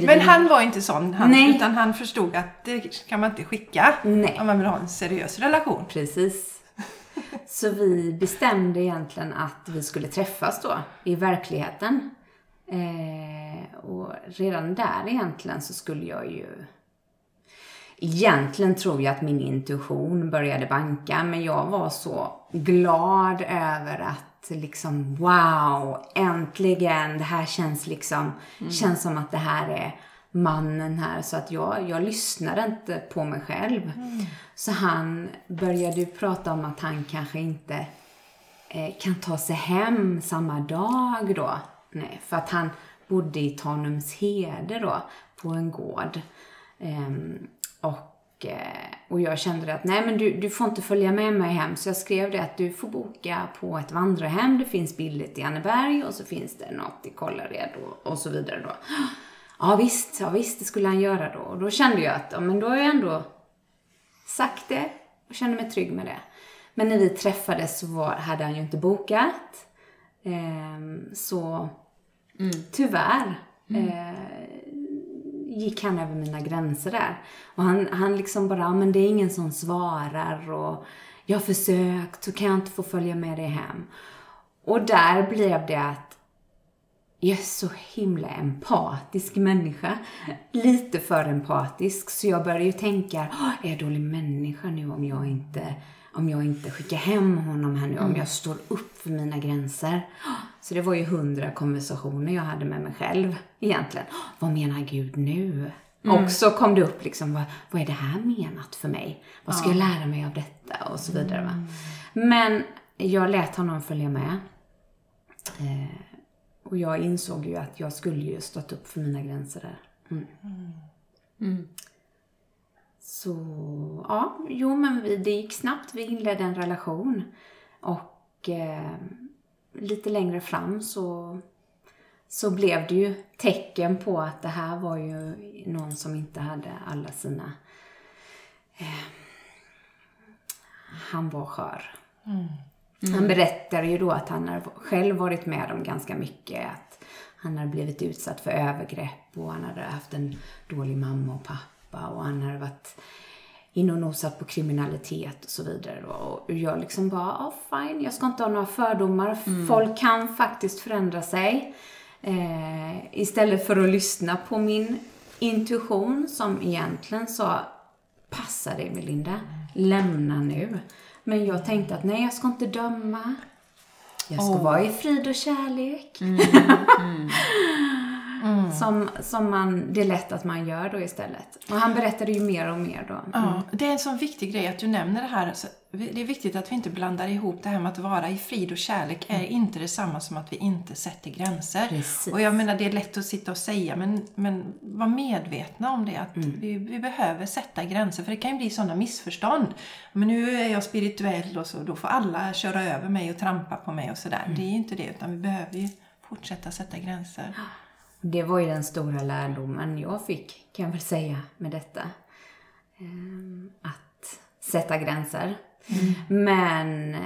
Men han var inte sån, han, Nej. utan han förstod att det kan man inte skicka Nej. om man vill ha en seriös relation. Precis. Så vi bestämde egentligen att vi skulle träffas då, i verkligheten. Eh, och redan där egentligen så skulle jag ju... Egentligen tror jag att min intuition började banka, men jag var så glad över att liksom wow, äntligen, det här känns liksom, känns som att det här är mannen här. Så att jag, jag lyssnade inte på mig själv. Så han började ju prata om att han kanske inte eh, kan ta sig hem samma dag då. Nej, för att han bodde i Tanumshede då, på en gård. Ehm, och, eh, och jag kände att nej men du, du får inte följa med mig hem. Så jag skrev det att du får boka på ett vandrarhem. Det finns billigt i Anneberg och så finns det något i Kållared och, och så vidare då. Ja visst, ja visst, det skulle han göra då. Och då kände jag att, ja, men då har jag ändå sagt det och kände mig trygg med det. Men när vi träffades så var, hade han ju inte bokat. Ehm, så tyvärr eh, gick han över mina gränser där. Och han, han liksom bara, "Ja, men det är ingen som svarar och jag har försökt, så kan jag inte få följa med dig hem. Och där blev det att jag är så himla empatisk människa. Lite för empatisk. Så jag började ju tänka, "Åh, är jag dålig människa nu om jag inte, om jag inte skickar hem honom här nu? Om jag står upp för mina gränser? Så det var ju hundra konversationer jag hade med mig själv egentligen. Vad menar Gud nu? Och så kom det upp liksom, vad, vad är det här menat för mig? Vad ska jag lära mig av detta? Och så vidare. Va? Men jag lät honom följa med. Eh, och jag insåg ju att jag skulle ju stått upp för mina gränser där. Mm. Så, ja, jo men vi, det gick snabbt. Vi inledde en relation. Och eh, lite längre fram så, så blev det ju tecken på att det här var ju någon som inte hade alla sina... Eh, han var skör. Han berättade ju då att han har själv varit med om ganska mycket. Att han hade blivit utsatt för övergrepp och han hade haft en dålig mamma och pappa och han hade varit in och nosat på kriminalitet och så vidare. då. Och jag liksom bara, ja fine, jag ska inte ha några fördomar. Folk kan faktiskt förändra sig. Eh, istället för att lyssna på min intuition som egentligen sa, passa dig Melinda, lämna nu. Men jag tänkte att nej, jag ska inte döma. Jag ska Åh. vara i frid och kärlek. Som, som man, det är lätt att man gör då istället. Och han berättade ju mer och mer då. Ja, det är en sån viktig grej att du nämner det här. Så Det är viktigt att vi inte blandar ihop det här med att vara i frid och kärlek är inte detsamma som att vi inte sätter gränser. Precis. Och jag menar, det är lätt att sitta och säga, men, men var medvetna om det. Att vi, vi behöver sätta gränser, för det kan ju bli sådana missförstånd. Men nu är jag spirituell och så, då får alla köra över mig och trampa på mig och sådär. Det är ju inte det, utan vi behöver ju fortsätta sätta gränser. Det var ju den stora lärdomen jag fick, kan jag väl säga, med detta. Ehm, Att sätta gränser. Men eh,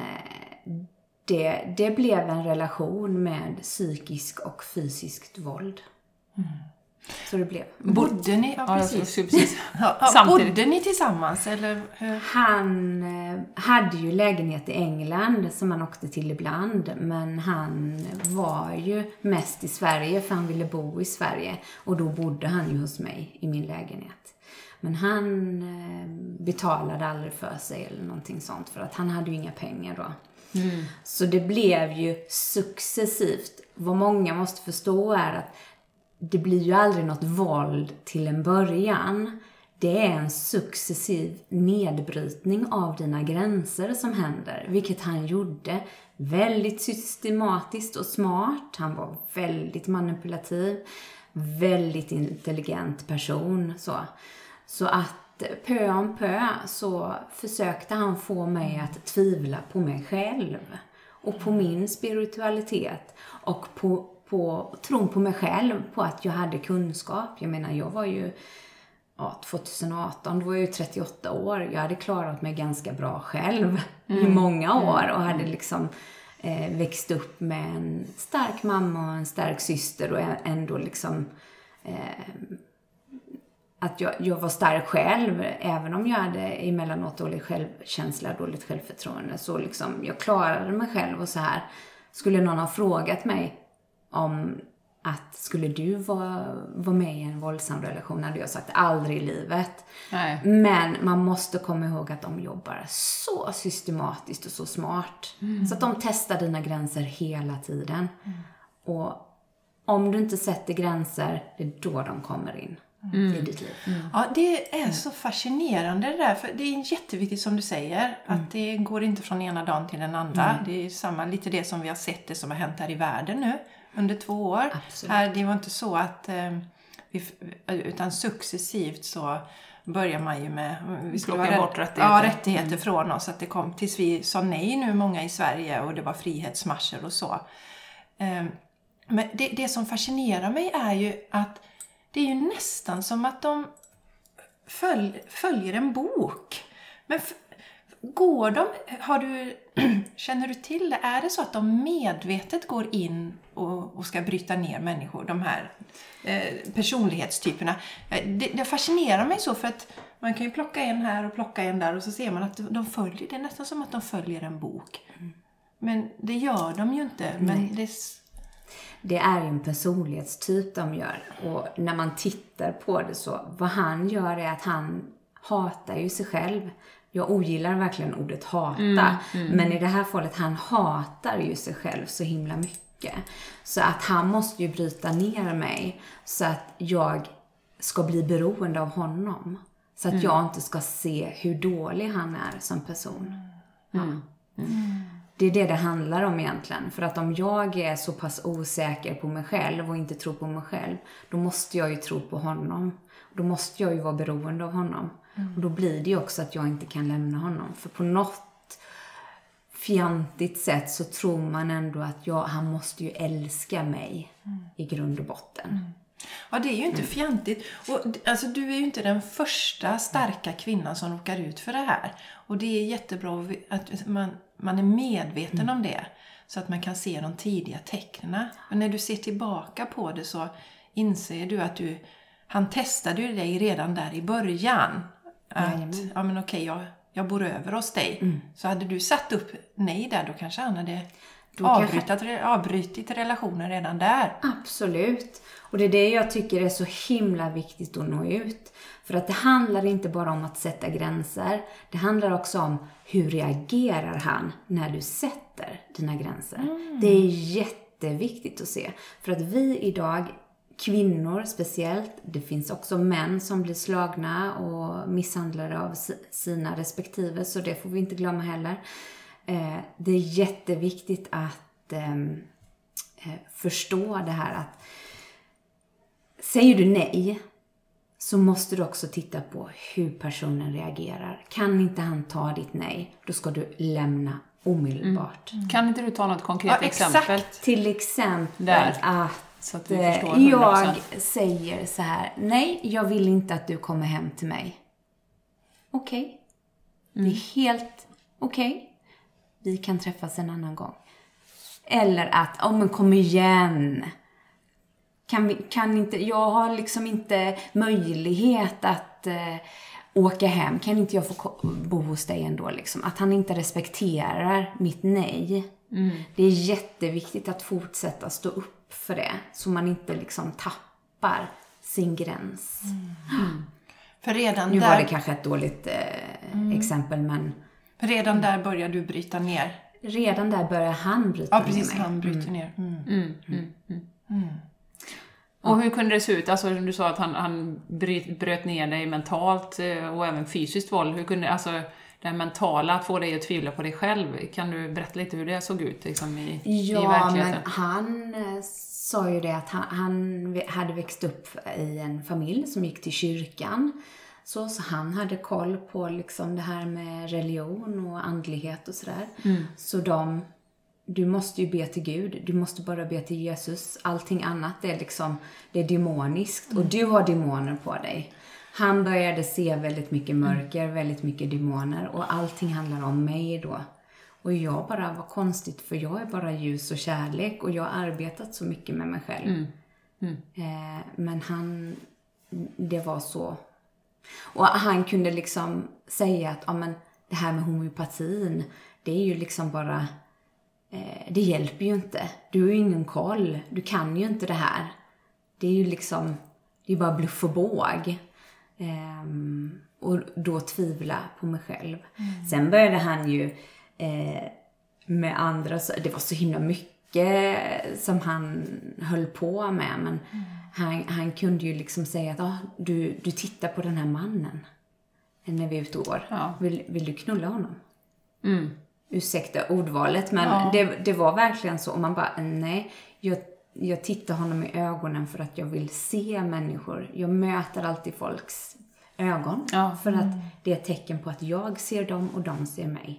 det, det blev en relation med psykisk och fysiskt våld. Så det blev. Bodde ni, ja, Ja, precis. Ja, bodde ni tillsammans eller? Han eh, hade ju lägenhet i England som han åkte till ibland. Men han var ju mest i Sverige för han ville bo i Sverige. Och då bodde han ju hos mig i min lägenhet. Men han eh, betalade aldrig för sig eller någonting sånt för att han hade ju inga pengar då. Så det blev ju successivt. Vad många måste förstå är att det blir ju aldrig något våld till en början. Det är en successiv nedbrytning av dina gränser som händer, vilket han gjorde väldigt systematiskt och smart. Han var väldigt manipulativ, väldigt intelligent person. Så, så att eh, pö om pö så försökte han få mig att tvivla på mig själv och på min spiritualitet och på, på tron på mig själv, på att jag hade kunskap. Jag menar, jag var ju ja, 2018, då var jag ju 38 år. Jag hade klarat mig ganska bra själv i många år och hade liksom eh, växt upp med en stark mamma och en stark syster och ändå liksom eh, att jag, jag var stark själv, även om jag hade emellanåt dålig självkänsla, dåligt självförtroende, så liksom, jag klarade mig själv och så här. Skulle någon ha frågat mig om att skulle du vara, vara med i en våldsam relation, hade jag sagt aldrig i livet. Nej. Men man måste komma ihåg att de jobbar så systematiskt och så smart. Så att de testar dina gränser hela tiden. Och om du inte sätter gränser, det är då de kommer in i ditt liv. Ja, det är så fascinerande det där. För det är jätteviktigt som du säger. Att det går inte från ena dagen till den andra. Det är samma, lite det som vi har sett, det som har hänt här i världen nu under två år. Absolut. Här, det var inte så att eh, vi, utan successivt så börjar man ju med... Vi skulle Plocka bort rätt- rättigheter. Ja, rättigheter från oss. Att det kom tills vi sa nej nu, många i Sverige, och det var frihetsmarscher och så. Eh, Men det, det som fascinerar mig är ju att det är ju nästan som att de följ, följer en bok. Men går de, har du, känner du till det? Är det så att de medvetet går in och, och ska bryta ner människor, de här eh, personlighetstyperna? Eh, Det, det fascinerar mig så för att man kan ju plocka en här och plocka en där och så ser man att de följer, det är nästan som att de följer en bok. Men det gör de ju inte. Men det, Det är en personlighetstyp de gör. Och när man tittar på det så, vad han gör är att han hatar ju sig själv. Jag ogillar verkligen ordet hata. Men i det här fallet, han hatar ju sig själv så himla mycket. Så att han måste ju bryta ner mig så att jag ska bli beroende av honom. Så att jag inte ska se hur dålig han är som person. Ja. Det är det det handlar om egentligen. För att om jag är så pass osäker på mig själv och inte tror på mig själv, då måste jag ju tro på honom. Då måste jag ju vara beroende av honom. Och då blir det ju också att jag inte kan lämna honom. För på något fjantigt sätt så tror man ändå att jag, han måste ju älska mig i grund och botten. Ja, det är ju inte fjantigt. Och, alltså, du är ju inte den första starka kvinnan som råkar ut för det här. Och det är jättebra att man, man är medveten om det. Så att man kan se de tidiga tecknen. Men när du ser tillbaka på det så inser du att du, han testade ju dig redan där i början. Att, Jajamän. ja men okej, jag, jag bor över hos dig. Så hade du satt upp nej där, då kanske han hade... då kanske- Avbrytat, avbrytit relationer redan där. Absolut. Och det är det jag tycker är så himla viktigt att nå ut. För att det handlar inte bara om att sätta gränser. Det handlar också om hur reagerar han när du sätter dina gränser. Det är jätteviktigt att se. För att vi idag, kvinnor speciellt, det finns också män som blir slagna och misshandlade av si- sina respektive, så det får vi inte glömma heller. Eh, Det är jätteviktigt att ehm, eh, förstå det här att säger du nej så måste du också titta på hur personen reagerar. Kan inte han ta ditt nej, då ska du lämna omedelbart. Kan inte du ta något konkret Ja, exakt. exempel? Till exempel Där. att Så att vi eh, förstår 100%. jag säger så här, nej, jag vill inte att du kommer hem till mig. Okej. Det är helt okej. Vi kan träffas en annan gång. Eller att, ja men kom igen. Kan, vi, kan inte, jag har liksom inte möjlighet att eh, åka hem. Kan inte jag få bo hos dig ändå? Liksom? Att han inte respekterar mitt nej. Det är jätteviktigt att fortsätta stå upp för det. Så man inte liksom tappar sin gräns. För redan Nu där, var det kanske ett dåligt eh, exempel, men redan där börjar du bryta ner. redan där börjar han bryta Ja, precis. ner. Han bryter ner. Mm. Och hur kunde det se ut? Alltså, du sa att han, han bryt, bröt ner dig mentalt eh, och även fysiskt våld. Hur kunde, alltså, det mentala, att få dig att tvivla på dig själv. Kan du berätta lite hur det såg ut liksom, i, i Ja, men verkligheten? han eh, sa ju det att han, han hade växt upp i en familj som gick till kyrkan. Så, så han hade koll på liksom det här med religion och andlighet och sådär. Så de, du måste ju be till Gud, du måste bara be till Jesus. Allting annat är liksom, det är demoniskt och du har demoner på dig. Han började se väldigt mycket mörker, väldigt mycket demoner och allting handlar om mig då. Och jag bara, vad konstigt för jag är bara ljus och kärlek och jag har arbetat så mycket med mig själv. Eh, men han, det var så. Och han kunde liksom säga att, ja men det här med homeopatin, det är ju liksom bara, eh, det hjälper ju inte. Du har ju ingen koll, du kan ju inte det här. Det är ju liksom, det är bara bluff och båg. Ehm, och då tvivla på mig själv. Sen började han ju eh, med andra, så- det var så himla mycket som han höll på med. Men han, han kunde ju liksom säga att ah, du, du tittar på den här mannen när vi är ute och går. Ja. Vill, vill du knulla honom? Mm. Ursäkta ordvalet, men Ja. det, det var verkligen så. Och man bara, nej, jag, jag tittar honom i ögonen för att jag vill se människor. Jag möter alltid folks ögon. Ja. För att det är ett tecken på att jag ser dem och de ser mig.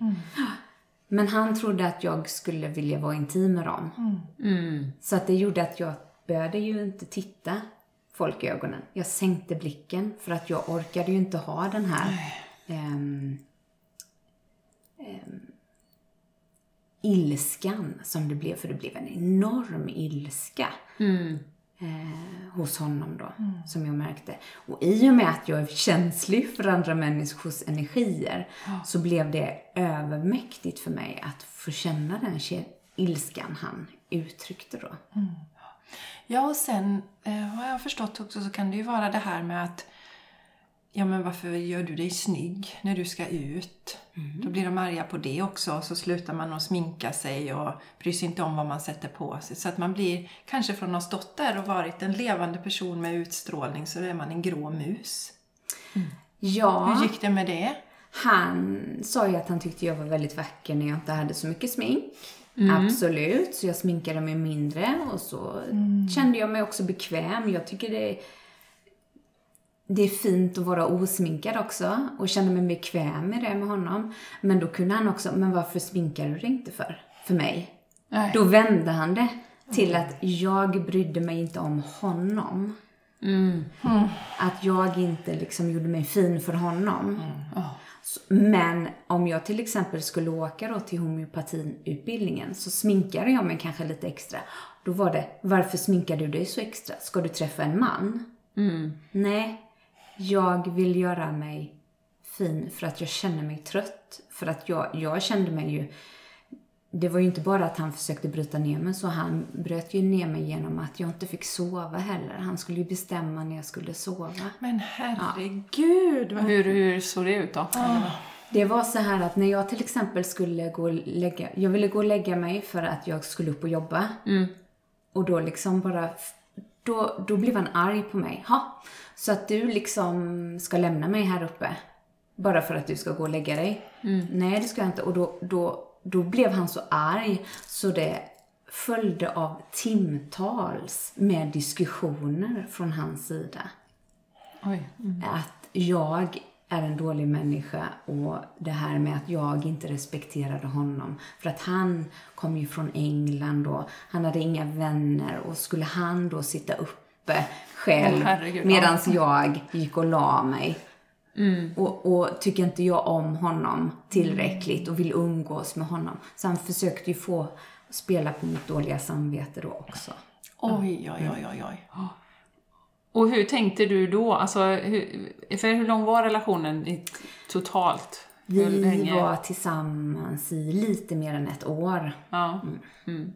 Men han trodde att jag skulle vilja vara intim med dem. Mm. Så att det gjorde att jag började ju inte titta folk i ögonen. Jag sänkte blicken för att jag orkade ju inte ha den här ehm, ehm, ilskan som det blev. För det blev en enorm ilska Mm. eh, hos honom då, som jag märkte. Och i och med att jag är känslig för andra människors energier så blev det övermäktigt för mig att få känna den ilskan han uttryckte då. Ja, och sen eh, har jag förstått också så kan det ju vara det här med att Ja, men varför gör du dig snygg när du ska ut? Då blir de arga på det också. Så slutar man att sminka sig och bryr sig inte om vad man sätter på sig. Så att man blir, kanske från att ha stått där och varit en levande person med utstrålning, så är man en grå mus. Ja, Hur gick det med det? han sa ju att han tyckte jag var väldigt vacker när jag inte hade så mycket smink. Absolut, så jag sminkade mig mindre och så kände jag mig också bekväm. Jag tycker det är, det är fint att vara osminkad också och känna mig bekväm med det med honom. Men då kunde han också, men varför sminkar du dig inte för? För mig? Nej. Då vände han det till att jag brydde mig inte om honom. Mm. Att jag inte liksom gjorde mig fin för honom. Ja. Så- Men om jag till exempel skulle åka då till homeopatiutbildningen så sminkade jag mig kanske lite extra. Då var det, varför sminkar du dig så extra? Ska du träffa en man? Mm. Nej, jag vill göra mig fin för att jag känner mig trött. För att jag, jag kände mig ju det var ju inte bara att han försökte bryta ner mig så han bröt ju ner mig genom att jag inte fick sova heller. Han skulle ju bestämma när jag skulle sova. Men herregud! vad- Hur, hur såg det ut då? Det var så här att när jag till exempel skulle gå och lägga, jag ville gå och lägga mig för att jag skulle upp och jobba. Och då liksom bara, då, då blev han arg på mig. Ha, så att du liksom ska lämna mig här uppe. Bara för att du ska gå och lägga dig. Nej, det ska jag inte. Och då, då, då blev han så arg så det följde av timtals med diskussioner från hans sida Oj. att jag är en dålig människa och det här med att jag inte respekterade honom. För att han kom ju från England och han hade inga vänner och skulle han då sitta uppe själv herregud, medan jag gick och la mig. Mm. Och, och tycker inte jag om honom tillräckligt och vill umgås med honom. Så han försökte ju få spela på mitt dåliga samvete då också. Oj, oj, oj, oj, oj. Och hur tänkte du då? Alltså, hur, för hur lång var relationen i, totalt? Hur Vi länge? var tillsammans i lite mer än ett år. Ja. Mm.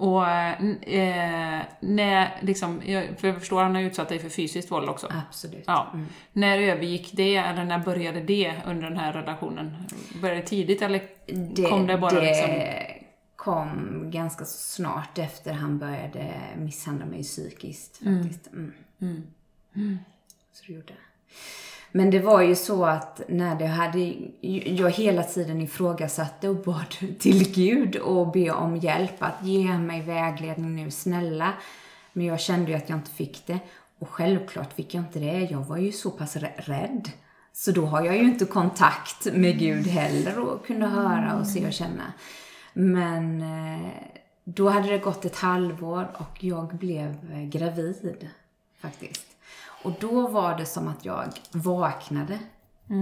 Och eh, när, liksom, jag, för jag förstår han har utsatt dig för fysiskt våld också. Absolut. Ja. När övergick det, eller när började det under den här relationen? Började det tidigt eller kom det bara det liksom? kom ganska snart efter han började misshandla mig psykiskt. Faktiskt. Mm. Så det gjorde. Men det var ju så att när det hade, jag hela tiden ifrågasatte och bad till Gud och be om hjälp att ge mig vägledning nu, snälla. Men jag kände ju att jag inte fick det. Och självklart fick jag inte det. Jag var ju så pass rädd. Så då har jag ju inte kontakt med Gud heller och kunde höra och se och känna. Men eh, då hade det gått ett halvår och jag blev eh, gravid faktiskt. Och då var det som att jag vaknade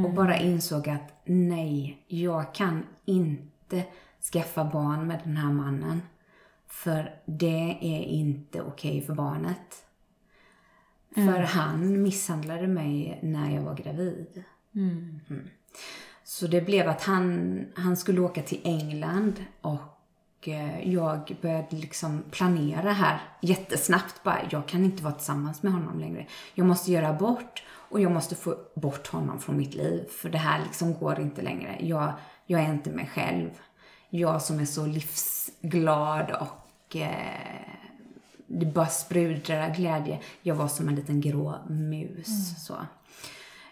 och bara insåg att nej, jag kan inte skaffa barn med den här mannen. För det är inte okej för barnet. För han misshandlade mig när jag var gravid. Mm. Så det blev att han, han skulle åka till England och jag började liksom planera här jättesnabbt. Bara, jag kan inte vara tillsammans med honom längre. Jag måste göra abort och jag måste få bort honom från mitt liv. För det här liksom går inte längre. Jag, jag är inte mig själv. Jag som är så livsglad och eh, det bara sprudlar glädje. Jag var som en liten grå mus. Så.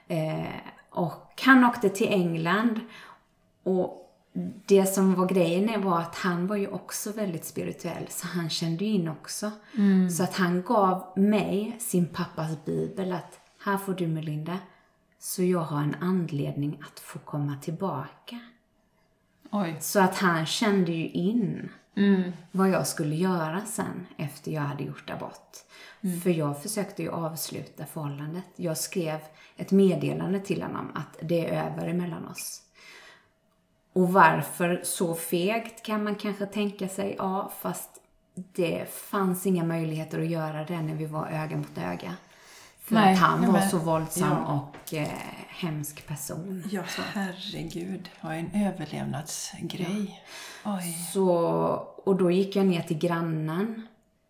Eh, och han åkte till England och det som var grejen var att han var ju också väldigt spirituell, så han kände ju in också. Så att han gav mig sin pappas bibel att här får du Melinda, så jag har en anledning att få komma tillbaka. Oj. Så att han kände ju in Mm. vad jag skulle göra sen efter jag hade gjort abort. För jag försökte ju avsluta förhållandet. Jag skrev ett meddelande till honom att det är över emellan oss. Och varför så fegt kan man kanske tänka sig. Ja, fast det fanns inga möjligheter att göra det när vi var öga mot öga. För Nej, att han nej, var så våldsam ja. och eh, hemsk person. Ja, herregud. Vad en överlevnadsgrej. Oj. Så, och då gick jag ner till grannen.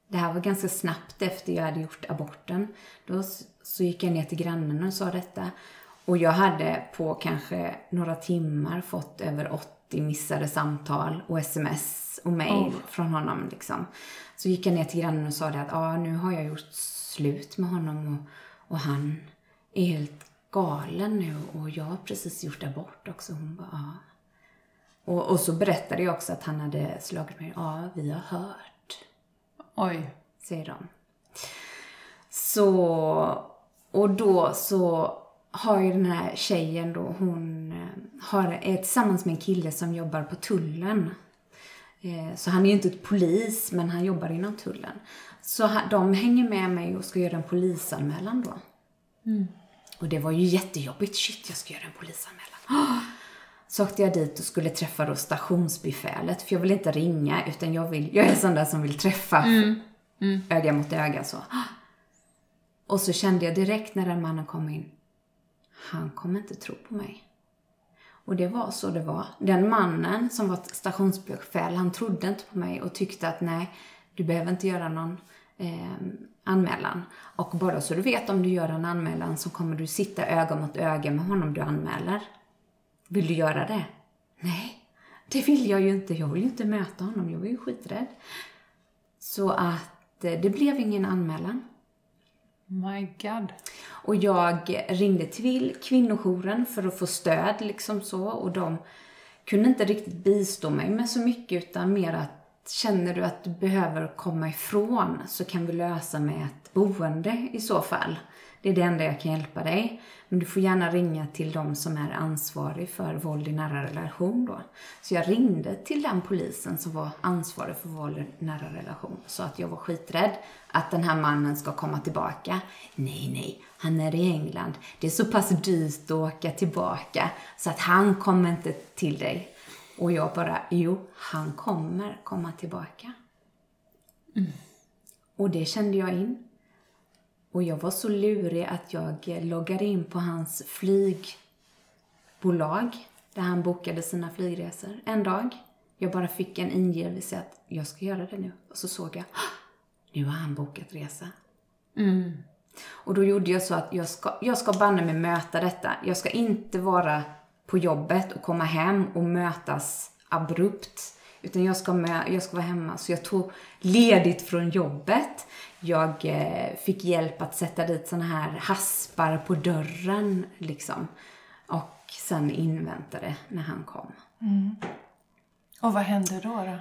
Det här var ganska snabbt efter jag hade gjort aborten. Då så gick jag ner till grannen och sa detta. Och jag hade på kanske några timmar fått över 80 missade samtal och sms och mail från honom. Liksom. Så gick jag ner till grannen och sa det att ah, nu har jag gjort slut med honom och, och han är helt galen nu och jag har precis gjort abort också. Hon bara, ja. Och, och så berättade jag också att han hade slagit mig. Ja, vi har hört, Oj. säger de. Så, och då så har ju den här tjejen då, hon eh, har, är tillsammans med en kille som jobbar på tullen. Eh, Så han är ju inte polis, men han jobbar inom tullen. Så de hänger med mig och ska göra en polisanmälan då. Och det var ju jättejobbigt. Shit, jag ska göra en polisanmälan. Så åkte jag dit och skulle träffa då stationsbefälet. För jag vill inte ringa, utan jag, vill, jag är sån där som vill träffa öga mot öga så. Och så kände jag direkt när den mannen kom in, han kommer inte tro på mig. Och det var så det var. Den mannen som var stationsbefäl, han trodde inte på mig och tyckte att nej, du behöver inte göra någon eh, anmälan. Och bara så du vet om du gör en anmälan så kommer du sitta öga mot öga med honom du anmäler. Vill du göra det? Nej, det vill jag ju inte. Jag vill ju inte möta honom. Jag var ju skiträdd. Så att eh, det blev ingen anmälan. My God. Och jag ringde till kvinnojouren för att få stöd liksom så och de kunde inte riktigt bistå mig med så mycket utan mer att känner du att du behöver komma ifrån så kan vi lösa med ett boende i så fall. Det är det enda jag kan hjälpa dig. Men du får gärna ringa till de som är ansvarig för våld i nära relation då. Så jag ringde till den polisen som var ansvarig för våld i nära relation. Så att jag var skiträdd att den här mannen ska komma tillbaka. Nej, nej, han är i England. Det är så pass dyrt att åka tillbaka så att han kommer inte till dig. Och jag bara, jo, han kommer komma tillbaka. Mm. Och det kände jag in. Och jag var så lurig att jag loggade in på hans flygbolag där han bokade sina flygresor en dag. Jag bara fick en ingivelse att jag ska göra det nu. Och så såg jag, nu har han bokat resa. Mm. Och då gjorde jag så att jag ska, jag ska banne mig möta detta. Jag ska inte vara på jobbet och komma hem och mötas abrupt. Utan jag ska, med, jag ska vara hemma. Så jag tog ledigt från jobbet. Jag eh, fick hjälp att sätta dit såna här haspar på dörren liksom. Och sen inväntade när han kom. Mm. Och vad hände då? då?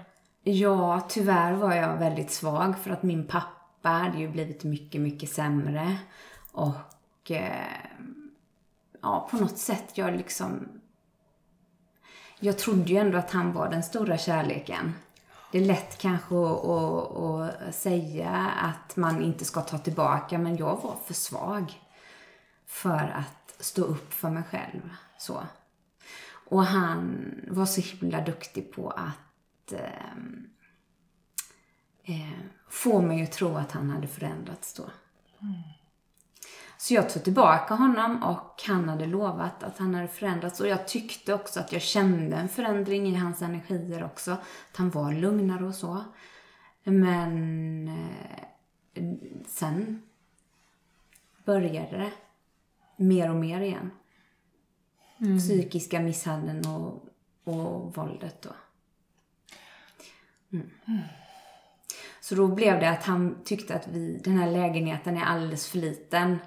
Ja, tyvärr var jag väldigt svag för att min pappa hade ju blivit mycket, mycket sämre. Och eh, ja, på något sätt, jag liksom... Jag trodde ju ändå att han var den stora kärleken. Det är lätt kanske att, att, att säga att man inte ska ta tillbaka, men jag var för svag för att stå upp för mig själv. Så. Och han var så himla duktig på att eh, eh, få mig att tro att han hade förändrats då. Mm. Så jag tog tillbaka honom och han hade lovat att han hade förändrats. Och jag tyckte också att jag kände en förändring i hans energier också. Att han var lugnare och så. Men eh, sen började det mer och mer igen. Mm. Psykiska misshandeln och, och våldet då. Mm. Mm. Så då blev det att han tyckte att vi, den här lägenheten är alldeles för liten.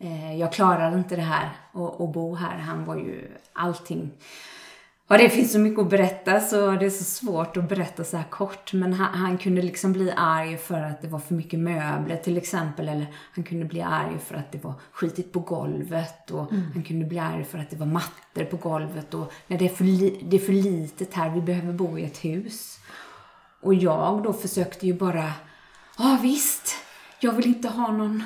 Eh, jag klarar inte det här att bo här. Han var ju allting. Ja, det finns så mycket att berätta så det är så svårt att berätta så här kort. Men han, han, kunde liksom bli arg för att det var för mycket möbler till exempel. Eller han kunde bli arg för att det var skitigt på golvet. Och mm. han kunde bli arg för att det var mattor på golvet. Och när det är, för li, det är för litet här, vi behöver bo i ett hus. Och jag då försökte ju bara, ja visst, jag vill inte ha någon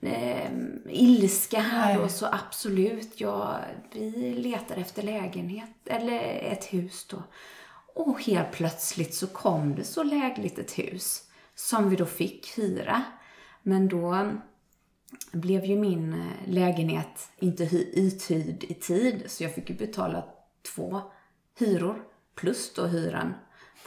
eh, ilska här och så absolut, ja, vi letar efter lägenhet eller ett hus då. Och helt plötsligt så kom det så lägligt ett hus som vi då fick hyra. Men då blev ju min eh, lägenhet inte uthyrd i tid så jag fick ju betala två hyror plus då hyran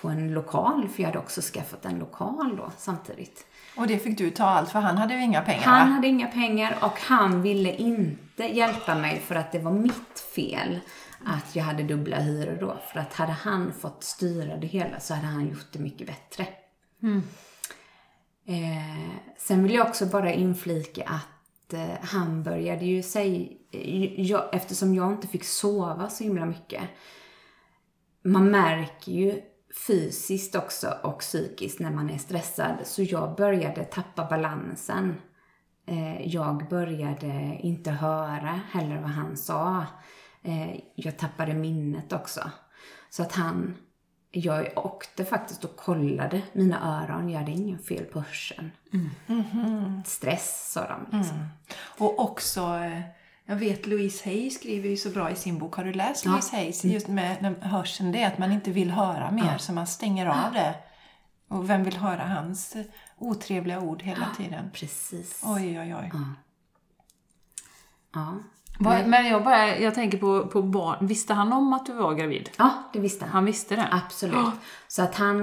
på en lokal för jag hade också skaffat en lokal då samtidigt. Och det fick du ta allt för han hade ju inga pengar Han va? hade inga pengar och han ville inte hjälpa mig för att det var mitt fel att jag hade dubbla hyror då. För att hade han fått styra det hela så hade han gjort det mycket bättre. Mm. Eh, sen vill jag också bara inflika att eh, han började ju säga, jag, eftersom jag inte fick sova så himla mycket. Man märker ju fysiskt också och psykiskt när man är stressad. Så jag började tappa balansen. Eh, jag började inte höra heller vad han sa. Eh, jag tappade minnet också. Så att han, jag åkte faktiskt och kollade mina öron. Jag hade ingen fel på hörseln. Mm. Mm -hmm. Stress, sa de. Liksom. Mm. Och också eh, jag vet Louise Hay skriver ju så bra i sin bok. Har du läst ja. Louise Hay? Just med hörseln, det är att man inte vill höra mer, ja. så man stänger av det. Och vem vill höra hans otrevliga ord hela tiden? Precis. Oj, oj, oj. Ja. ja. Men jag, bara, jag tänker på, på barn. Visste han om att du var gravid? Ja, det visste han. Han visste det? Absolut. Så att han,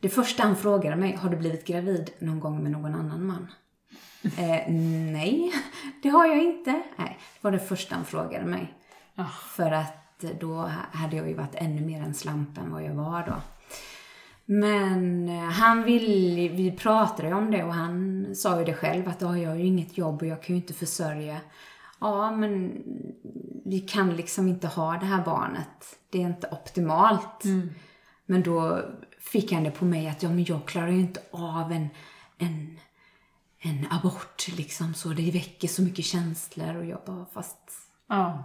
det första han frågade mig, har du blivit gravid någon gång med någon annan man? Eh, nej, det har jag inte. Nej, det var det första han frågade mig. Ah. För att då hade jag ju varit ännu mer en slamp än vad jag var då. Men eh, han vill, vi pratade ju om det och han sa ju det själv att ja, jag har ju inget jobb och jag kan ju inte försörja. Ja, men vi kan liksom inte ha det här barnet. Det är inte optimalt. Men då fick han det på mig att ja, men jag klarar ju inte av en, en, en abort liksom så. Det väcker så mycket känslor och jag bara fast Ja.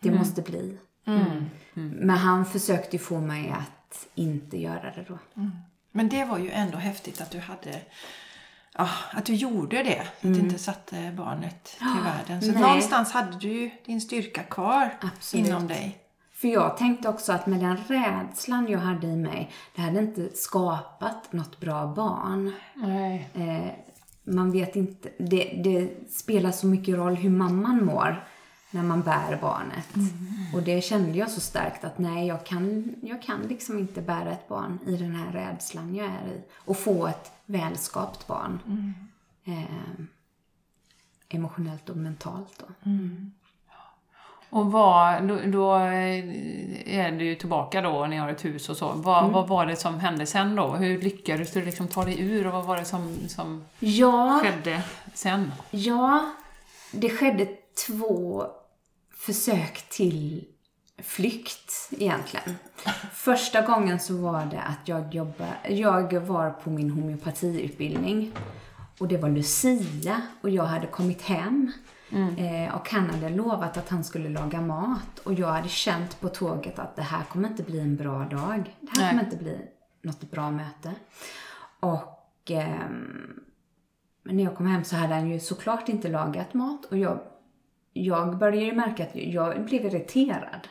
det måste bli. Men han försökte ju få mig att inte göra det då. Men det var ju ändå häftigt att du hade Ja, att du gjorde det. Att du inte satte barnet till världen. Så nej. någonstans hade du ju din styrka kvar Absolut. inom dig. För jag tänkte också att med den rädslan jag hade i mig, det hade inte skapat något bra barn. Nej. Eh, man vet inte, det, det spelar så mycket roll hur mamman mår när man bär barnet. Och det kände jag så starkt att nej, jag kan, jag kan liksom inte bära ett barn i den här rädslan jag är i. Och få ett välskapt barn. Eh, emotionellt och mentalt då. Och vad, då, då är du ju tillbaka då ni har ett hus och så. Vad, vad var det som hände sen då? Hur lyckades du liksom ta dig ur och vad var det som, som Ja, skedde sen? Ja, det skedde två försök till flykt egentligen. Första gången så var det att jag jobbade, jag var på min homeopatiutbildning och det var Lucia och jag hade kommit hem eh, och han hade lovat att han skulle laga mat och jag hade känt på tåget att det här kommer inte bli en bra dag. Det här Nej. kommer inte bli något bra möte. Och men när jag kom hem så hade han ju såklart inte lagat mat och jag, jag började ju märka att jag blev irriterad.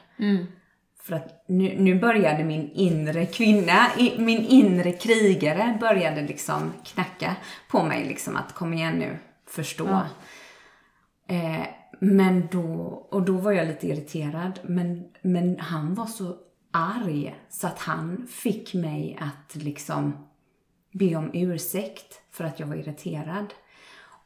För att nu, nu började min inre kvinna, min inre krigare började liksom knacka på mig liksom att kom igen nu, förstå. Eh, men då, och då var jag lite irriterad. Men, men han var så arg så att han fick mig att liksom be om ursäkt för att jag var irriterad.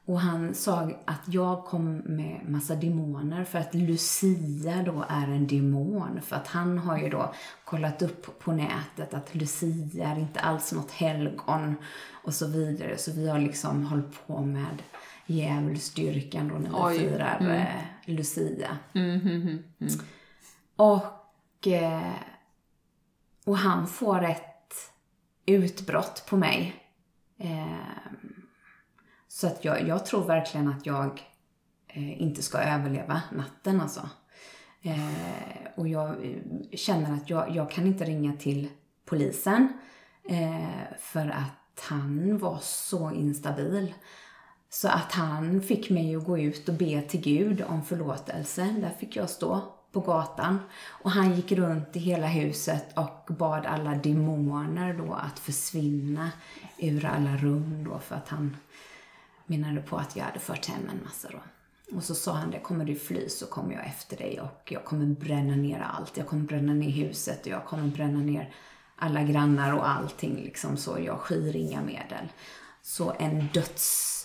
Och han sa att jag kom med massa demoner för att Lucia då är en demon. För att han har ju då kollat upp på nätet att Lucia är inte alls något helgon och så vidare. Så vi har liksom hållit på med djävulsdyrkan då när vi Oj. firar eh, Lucia. Mm, Och, eh, och han får ett utbrott på mig. Eh, så att jag, jag tror verkligen att jag eh, inte ska överleva natten alltså. Eh, och jag känner att jag, jag kan inte ringa till polisen. För att han var så instabil. Så att han fick mig att gå ut och be till Gud om förlåtelse. Där fick jag stå på gatan. Och han gick runt i hela huset och bad alla demoner då att försvinna ur alla rum då för att han menade på att jag hade fört hem en massa då. Och så sa han det, kommer du fly så kommer jag efter dig och jag kommer bränna ner allt. Jag kommer bränna ner huset och jag kommer bränna ner alla grannar och allting liksom så. Jag skyr inga medel. Så en döds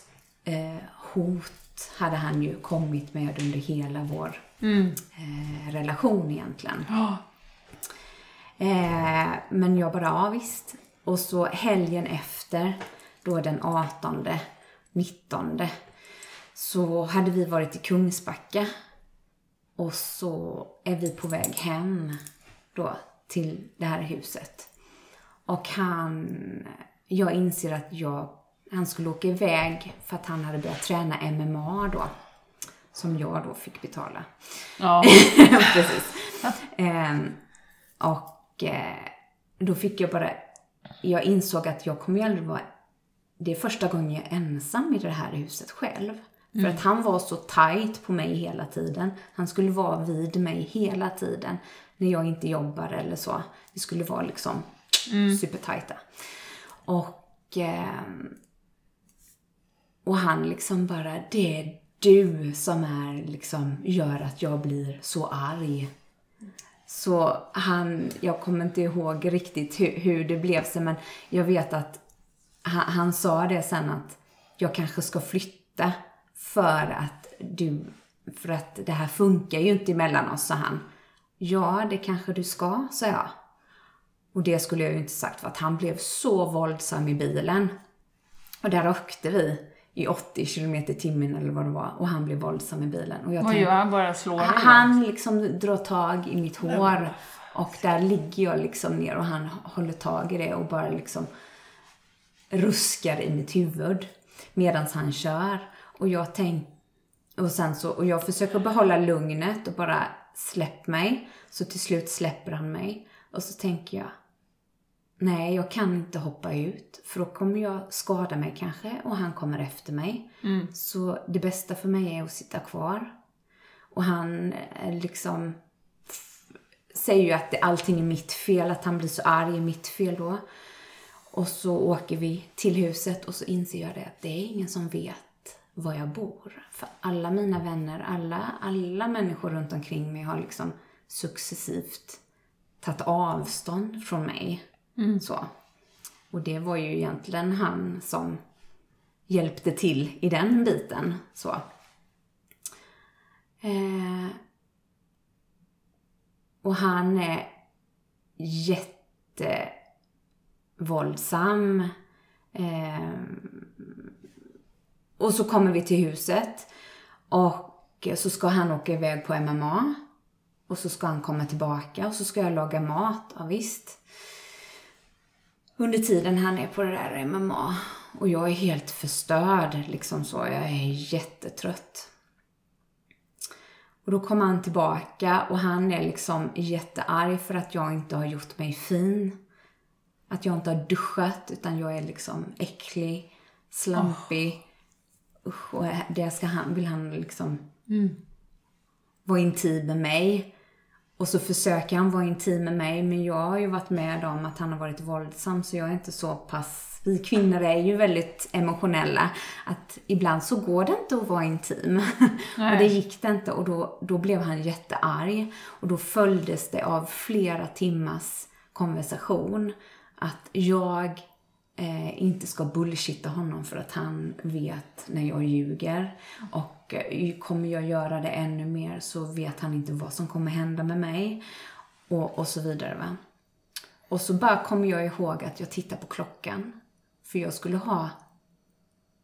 eh, hot hade han ju kommit med under hela vår eh, relation egentligen. Eh, men jag bara, ja visst. Och så helgen efter, då den 18, 19, så hade vi varit i Kungsbacka. Och så är vi på väg hem då till det här huset. Och han, jag inser att jag, han skulle åka iväg för att han hade börjat träna MMA då. Som jag då fick betala. Ja. Precis. Ehm, och eh, då fick jag bara, jag insåg att jag kommer ju aldrig vara, det är första gången jag är ensam i det här huset själv. För att han var så tight på mig hela tiden. Han skulle vara vid mig hela tiden när jag inte jobbar eller så. Vi skulle vara liksom supertajta. Och, ehm, och han liksom bara, det är du som är liksom, gör att jag blir så arg. Så han, jag kommer inte ihåg riktigt hur, hur det blev sig, men jag vet att han, han sa det sen att jag kanske ska flytta för att du, för att det här funkar ju inte emellan oss, sa han. Ja, det kanske du ska, sa jag. Och det skulle jag ju inte sagt för att han blev så våldsam i bilen. Och där åkte vi i 80 km i timmen eller vad det var och han blev våldsam i bilen. Och jag Vad tänkte- gör han? Bara slår dig? han liksom drar tag i mitt hår och där ligger jag liksom ner och han håller tag i det och bara liksom ruskar i mitt huvud medan han kör. Och jag tänk, och sen så, och jag försöker behålla lugnet och bara släpp mig. Så till slut släpper han mig. Och så tänker jag, nej jag kan inte hoppa ut för då kommer jag skada mig kanske och han kommer efter mig. Så det bästa för mig är att sitta kvar. Och han eh, liksom säger ju att det, allting är mitt fel, att han blir så arg är mitt fel då. Och så åker vi till huset och så inser jag det att det är ingen som vet var jag bor. För alla mina vänner, alla, alla människor runt omkring mig har liksom successivt tagit avstånd från mig. Mm. Så. Och det var ju egentligen han som hjälpte till i den biten. Så. Eh, och han är jättevåldsam. Eh, och så kommer vi till huset och så ska han åka iväg på MMA. Och så ska han komma tillbaka och så ska jag laga mat. Ja, visst. Under tiden han är på det där MMA. Och jag är helt förstörd liksom så. Jag är jättetrött. Och då kommer han tillbaka och han är liksom jättearg för att jag inte har gjort mig fin. Att jag inte har duschat utan jag är liksom äcklig, slampig. Usch, och det ska han, vill han liksom vara intim med mig. Och så försöker han vara intim med mig men jag har ju varit med om att han har varit våldsam så jag är inte så pass... Vi kvinnor är ju väldigt emotionella. Att ibland så går det inte att vara intim. och det gick det inte och då, då blev han jättearg. Och då följdes det av flera timmars konversation att jag eh, inte ska bullshitta honom för att han vet när jag ljuger. Och Eh, kommer jag göra det ännu mer så vet han inte vad som kommer hända med mig. Och, och så vidare. Va? Och så bara kommer jag ihåg att jag tittar på klockan. För jag skulle ha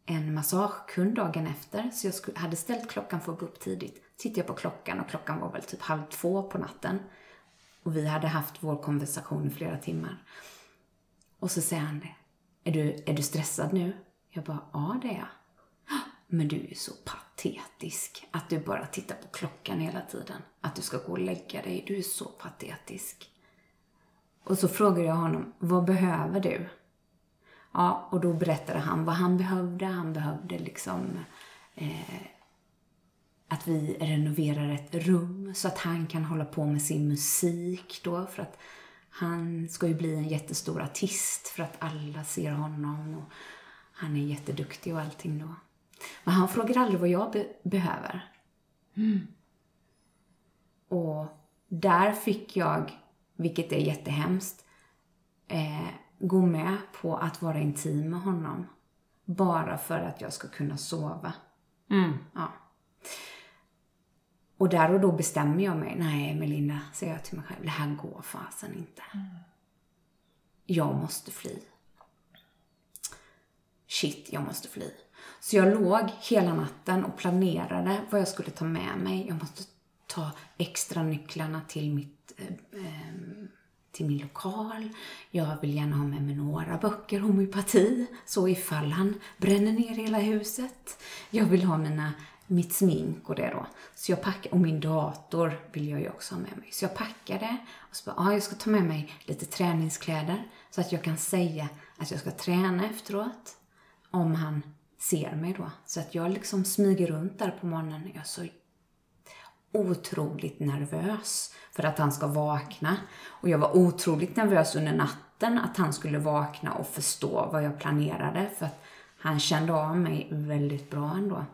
en massagekund dagen efter. Så jag skulle, hade ställt klockan för att gå upp tidigt. Tittar jag på klockan och klockan var väl typ halv två på natten. Och vi hade haft vår konversation i flera timmar. Och så säger han det. Är du, är du stressad nu? Jag bara, ja det är jag. Men du är så patetisk att du bara tittar på klockan hela tiden. Att du ska gå och lägga dig. Du är så patetisk. Och så frågade jag honom, vad behöver du? Ja, och då berättade han vad han behövde. Han behövde liksom eh, att vi renoverar ett rum så att han kan hålla på med sin musik då. För att han ska ju bli en jättestor artist för att alla ser honom. Och han är jätteduktig och allting då. Men han frågar aldrig vad jag be- behöver. Och där fick jag, vilket är jättehemskt, eh, gå med på att vara intim med honom. Bara för att jag ska kunna sova. Ja. Och där och då bestämmer jag mig. Nej, Melinda, säger jag till mig själv. Det här går fasen inte. Jag måste fly. Shit, jag måste fly. Så jag låg hela natten och planerade vad jag skulle ta med mig. Jag måste ta extra nycklarna till mitt eh, ehm, till min lokal. Jag vill gärna ha med mig några böcker homeopati, så ifall han bränner ner hela huset. Jag vill ha mina, mitt smink och det då. Så jag packade, och min dator vill jag ju också ha med mig. Så jag packade och så bara, ah, jag ska ta med mig lite träningskläder så att jag kan säga att jag ska träna efteråt. Om han ser mig då. Så att jag liksom smyger runt där på morgonen. Jag är så otroligt nervös för att han ska vakna. Och jag var otroligt nervös under natten att han skulle vakna och förstå vad jag planerade. För att han kände av mig väldigt bra ändå.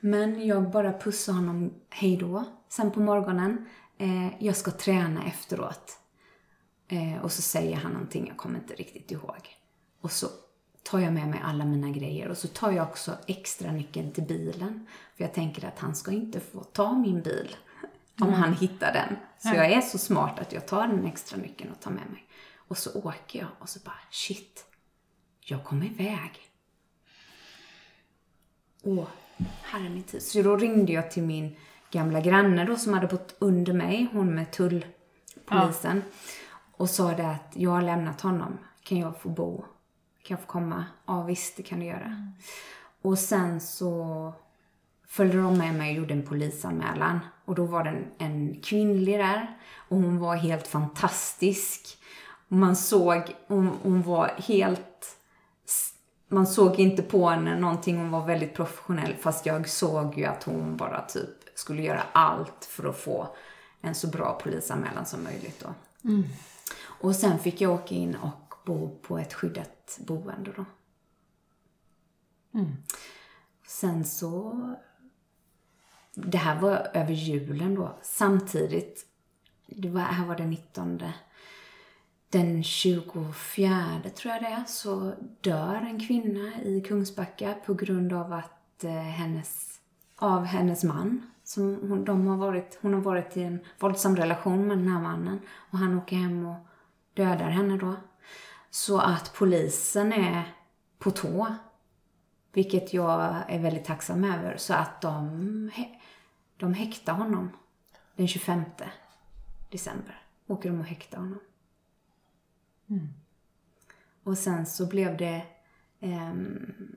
Men jag bara pussade honom hej då. Sen på morgonen, eh, jag ska träna efteråt. Eh, och så säger han någonting, jag kommer inte riktigt ihåg. Och så tar jag med mig alla mina grejer och så tar jag också extra nyckeln till bilen. För jag tänker att han ska inte få ta min bil om han hittar den. Så jag är så smart att jag tar den extra nyckeln och tar med mig. Och så åker jag och så bara, shit, jag kom iväg. Åh, herre min tid. Så då ringde jag till min gamla granne då som hade bott under mig, hon med tullpolisen. Och sa det att jag har lämnat honom. Kan jag få bo? Kan jag få komma? Ja visst, det kan du göra. Och sen så följde de med mig och gjorde en polisanmälan. Och då var det en, en kvinnlig där. Och hon var helt fantastisk. Och man såg, hon, hon var helt... Man såg inte på henne någonting, hon var väldigt professionell. Fast jag såg ju att hon bara typ skulle göra allt för att få en så bra polisanmälan som möjligt då. Och sen fick jag åka in och bo på ett skyddat boende då. Sen så... Det här var över julen då. Samtidigt, det var, här var det 19. Den 24 tror jag det är, så dör en kvinna i Kungsbacka på grund av att eh, hennes, av hennes man. Som hon, de har varit, hon har varit i en våldsam relation med den här mannen. Och han åker hem och dödar henne då. Så att polisen är på tå. Vilket jag är väldigt tacksam över. Så att de, de häktar honom den 25 december. Åker de och häktar honom. Och sen så blev det ehm,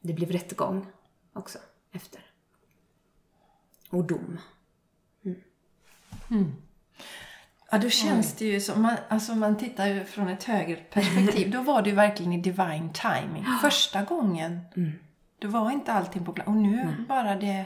det blev rättegång också efter. Och dom. Ja, då känns det ju som, man, alltså man tittar ju från ett högre perspektiv, då var det ju verkligen i divine timing. Första gången, då var inte allting på plats. Och nu bara det...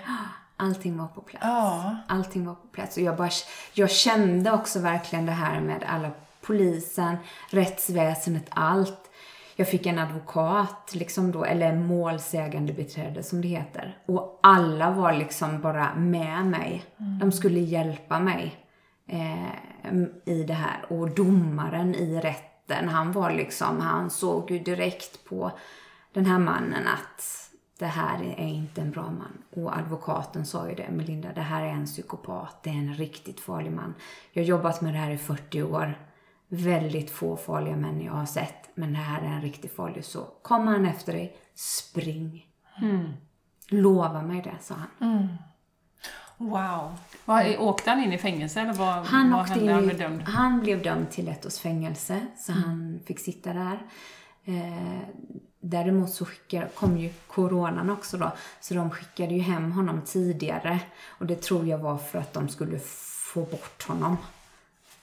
Allting var på plats. Ja. Allting var på plats. Och jag, bara, jag kände också verkligen det här med alla polisen, rättsväsendet, allt. Jag fick en advokat, liksom då, eller målsägande beträde som det heter. Och alla var liksom bara med mig. De skulle hjälpa mig eh, i det här. Och domaren i rätten, han var liksom, han såg ju direkt på den här mannen att det här är inte en bra man. Och advokaten sa ju det, Melinda, det här är en psykopat, det är en riktigt farlig man. Jag har jobbat med det här i 40 år. Väldigt få farliga män jag har sett, men det här är en riktigt farlig. Så kommer han efter dig, spring. Lova mig det, sa han. Wow. Vad, åkte han in i fängelse eller vad, Han, vad åkte in Han blev dömd? han blev dömd till ett års fängelse, så han fick sitta där. Eh, däremot så skickar, kom ju coronan också då, så de skickade ju hem honom tidigare. Och det tror jag var för att de skulle få bort honom.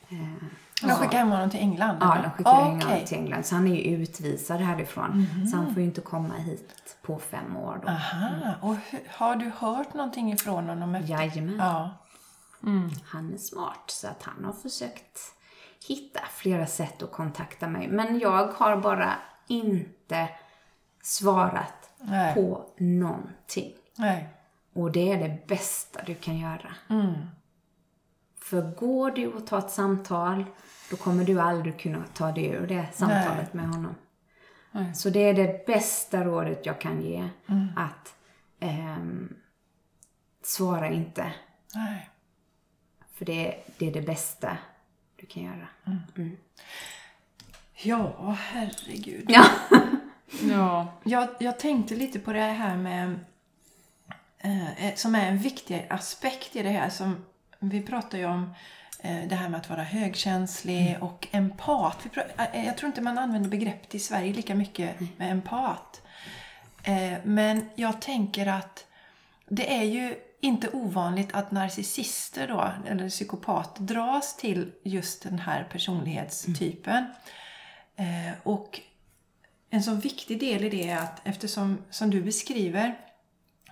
Eh, De skickade hem honom till England? Ja, de skickade Okej. honom till England. Så han är ju utvisad härifrån. Så han får ju inte komma hit på fem år då. Aha, och hur, har du hört någonting ifrån honom? Efter? Jajamän. Ja. Han är smart så att han har försökt hitta flera sätt att kontakta mig. Men jag har bara inte svarat Nej. på någonting. Nej. Och det är det bästa du kan göra. För går du och tar ett samtal, då kommer du aldrig kunna ta dig ur det samtalet med honom. Så det är det bästa rådet jag kan ge. Att ehm, svara inte. Nej. För det, det är det bästa du kan göra. Ja, herregud. Ja. Ja. Jag, jag tänkte lite på det här med eh, som är en viktig aspekt i det här. Som vi pratar ju om eh, det här med att vara högkänslig och empat. Pra- eh, jag tror inte man använder begreppet i Sverige lika mycket med empat. Eh, men jag tänker att det är ju inte ovanligt att narcissister då, eller psykopater dras till just den här personlighetstypen. Eh, och en så viktig del i det är att eftersom, som du beskriver,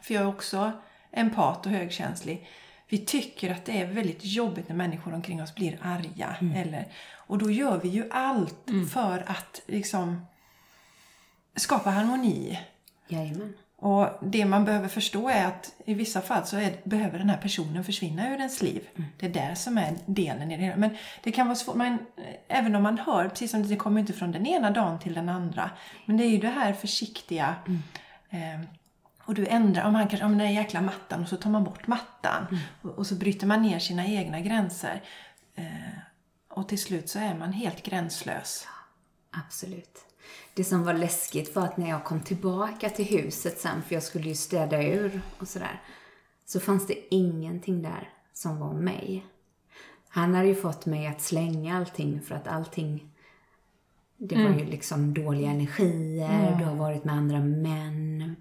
för jag är också empat och högkänslig, vi tycker att det är väldigt jobbigt när människor omkring oss blir arga. Eller, och då gör vi ju allt för att liksom skapa harmoni. Jajamän. Och det man behöver förstå är att i vissa fall så är, behöver den här personen försvinna ur ens liv. Det är det som är delen i det hela. Men det kan vara svårt, man, även om man hör, precis som det kommer inte från den ena dagen till den andra. Men det är ju det här försiktiga. Eh, och du ändrar, om, han kanske, om den där jäkla mattan och så tar man bort mattan. Och, och så bryter man ner sina egna gränser. Eh, och till slut så är man helt gränslös. Absolut. Det som var läskigt var att när jag kom tillbaka till huset sen, för jag skulle ju städa ur och sådär, så fanns det ingenting där som var mig. Han hade ju fått mig att slänga allting för att allting, det var ju liksom dåliga energier, du har varit med andra män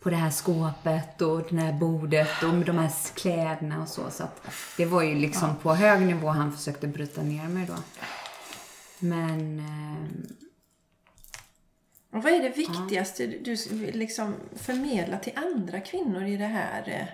på det här skåpet och det här bordet och med de här kläderna och så. Så att det var ju liksom på hög nivå han försökte bryta ner mig då. Men eh, Och vad är det viktigaste du vill liksom förmedla till andra kvinnor i det här? eh?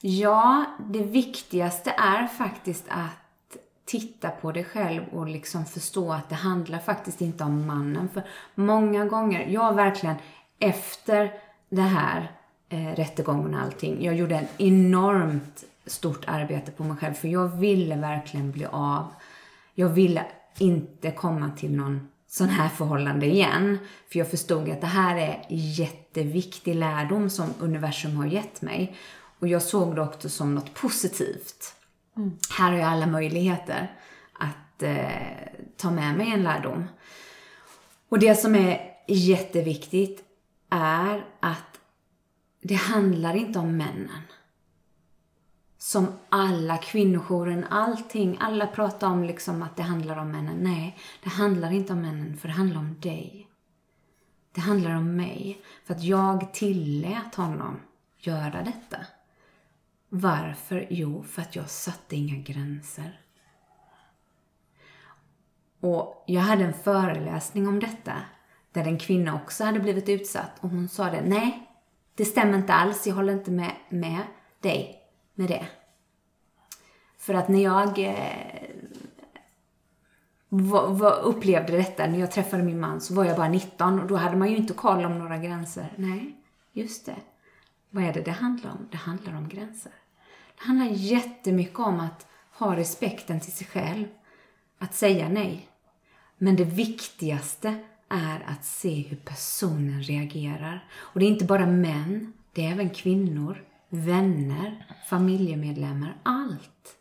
Ja, det viktigaste är faktiskt att titta på dig själv och liksom förstå att det handlar faktiskt inte om mannen. För många gånger, jag verkligen efter det här eh, rättegången och allting, jag gjorde en enormt stort arbete på mig själv för jag ville verkligen bli av. Jag ville inte komma till någon sån här förhållande igen. För jag förstod att det här är jätteviktig lärdom som universum har gett mig. Och jag såg det också som något positivt. Här har jag alla möjligheter att eh, ta med mig en lärdom. Och det som är jätteviktigt är att det handlar inte om männen. Som alla kvinnojouren, allting, alla pratar om liksom att det handlar om männen. Nej, det handlar inte om männen, för det handlar om dig. Det handlar om mig. För att jag tillät honom göra detta. Varför? Jo, för att jag satte inga gränser. Och jag hade en föreläsning om detta där en kvinna också hade blivit utsatt och hon sa det, nej, det stämmer inte alls, jag håller inte med, med dig med det. För att när jag eh, var, var, upplevde detta, när jag träffade min man, så var jag bara 19 och då hade man ju inte koll om några gränser. Nej, just det. Vad är det det handlar om? Det handlar om gränser. Det handlar jättemycket om att ha respekten till sig själv, att säga nej. Men det viktigaste är att se hur personen reagerar. Och det är inte bara män, det är även kvinnor, vänner, familjemedlemmar, allt.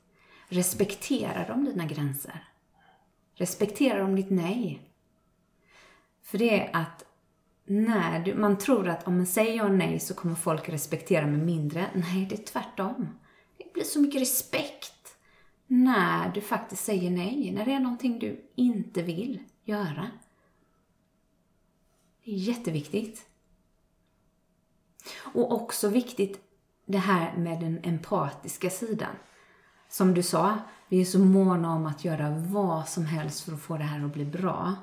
Respekterar de dina gränser? Respekterar de ditt nej? För det är att när du, man tror att om man säger ja och nej så kommer folk respektera mig mindre. Nej, det är tvärtom. Det blir så mycket respekt när du faktiskt säger nej, när det är någonting du inte vill göra. Det är jätteviktigt. Och också viktigt det här med den empatiska sidan. Som du sa, vi är så måna om att göra vad som helst för att få det här att bli bra.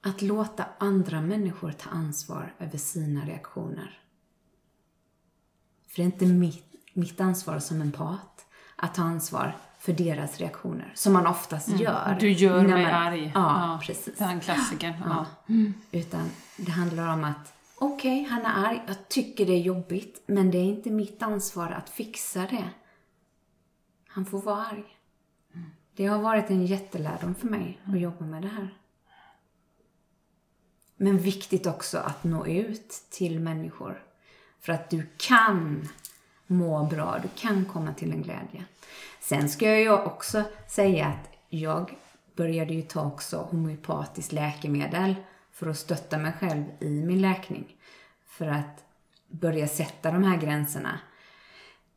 Att låta andra människor ta ansvar över sina reaktioner. För det är inte mitt, mitt ansvar som empat att ta ansvar för deras reaktioner, som man oftast gör. Du gör mig man- arg. Ja, precis. Den klassikern. Ja. Utan det handlar om att okej, han är arg, jag tycker det är jobbigt, men det är inte mitt ansvar att fixa det. Han får vara arg. Det har varit en jättelärdom för mig att jobba med det här. Men viktigt också att nå ut till människor. För att du kan må bra, du kan komma till en glädje. Sen ska jag ju också säga att jag började ju ta också homeopatiskt läkemedel för att stötta mig själv i min läkning. För att börja sätta de här gränserna.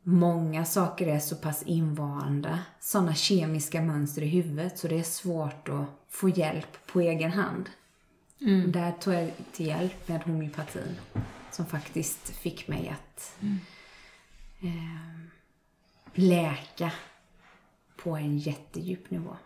Många saker är så pass invanda, sådana kemiska mönster i huvudet, så det är svårt att få hjälp på egen hand. Där tog jag till hjälp med homeopatin som faktiskt fick mig att eh, läka på en jättedjup nivå.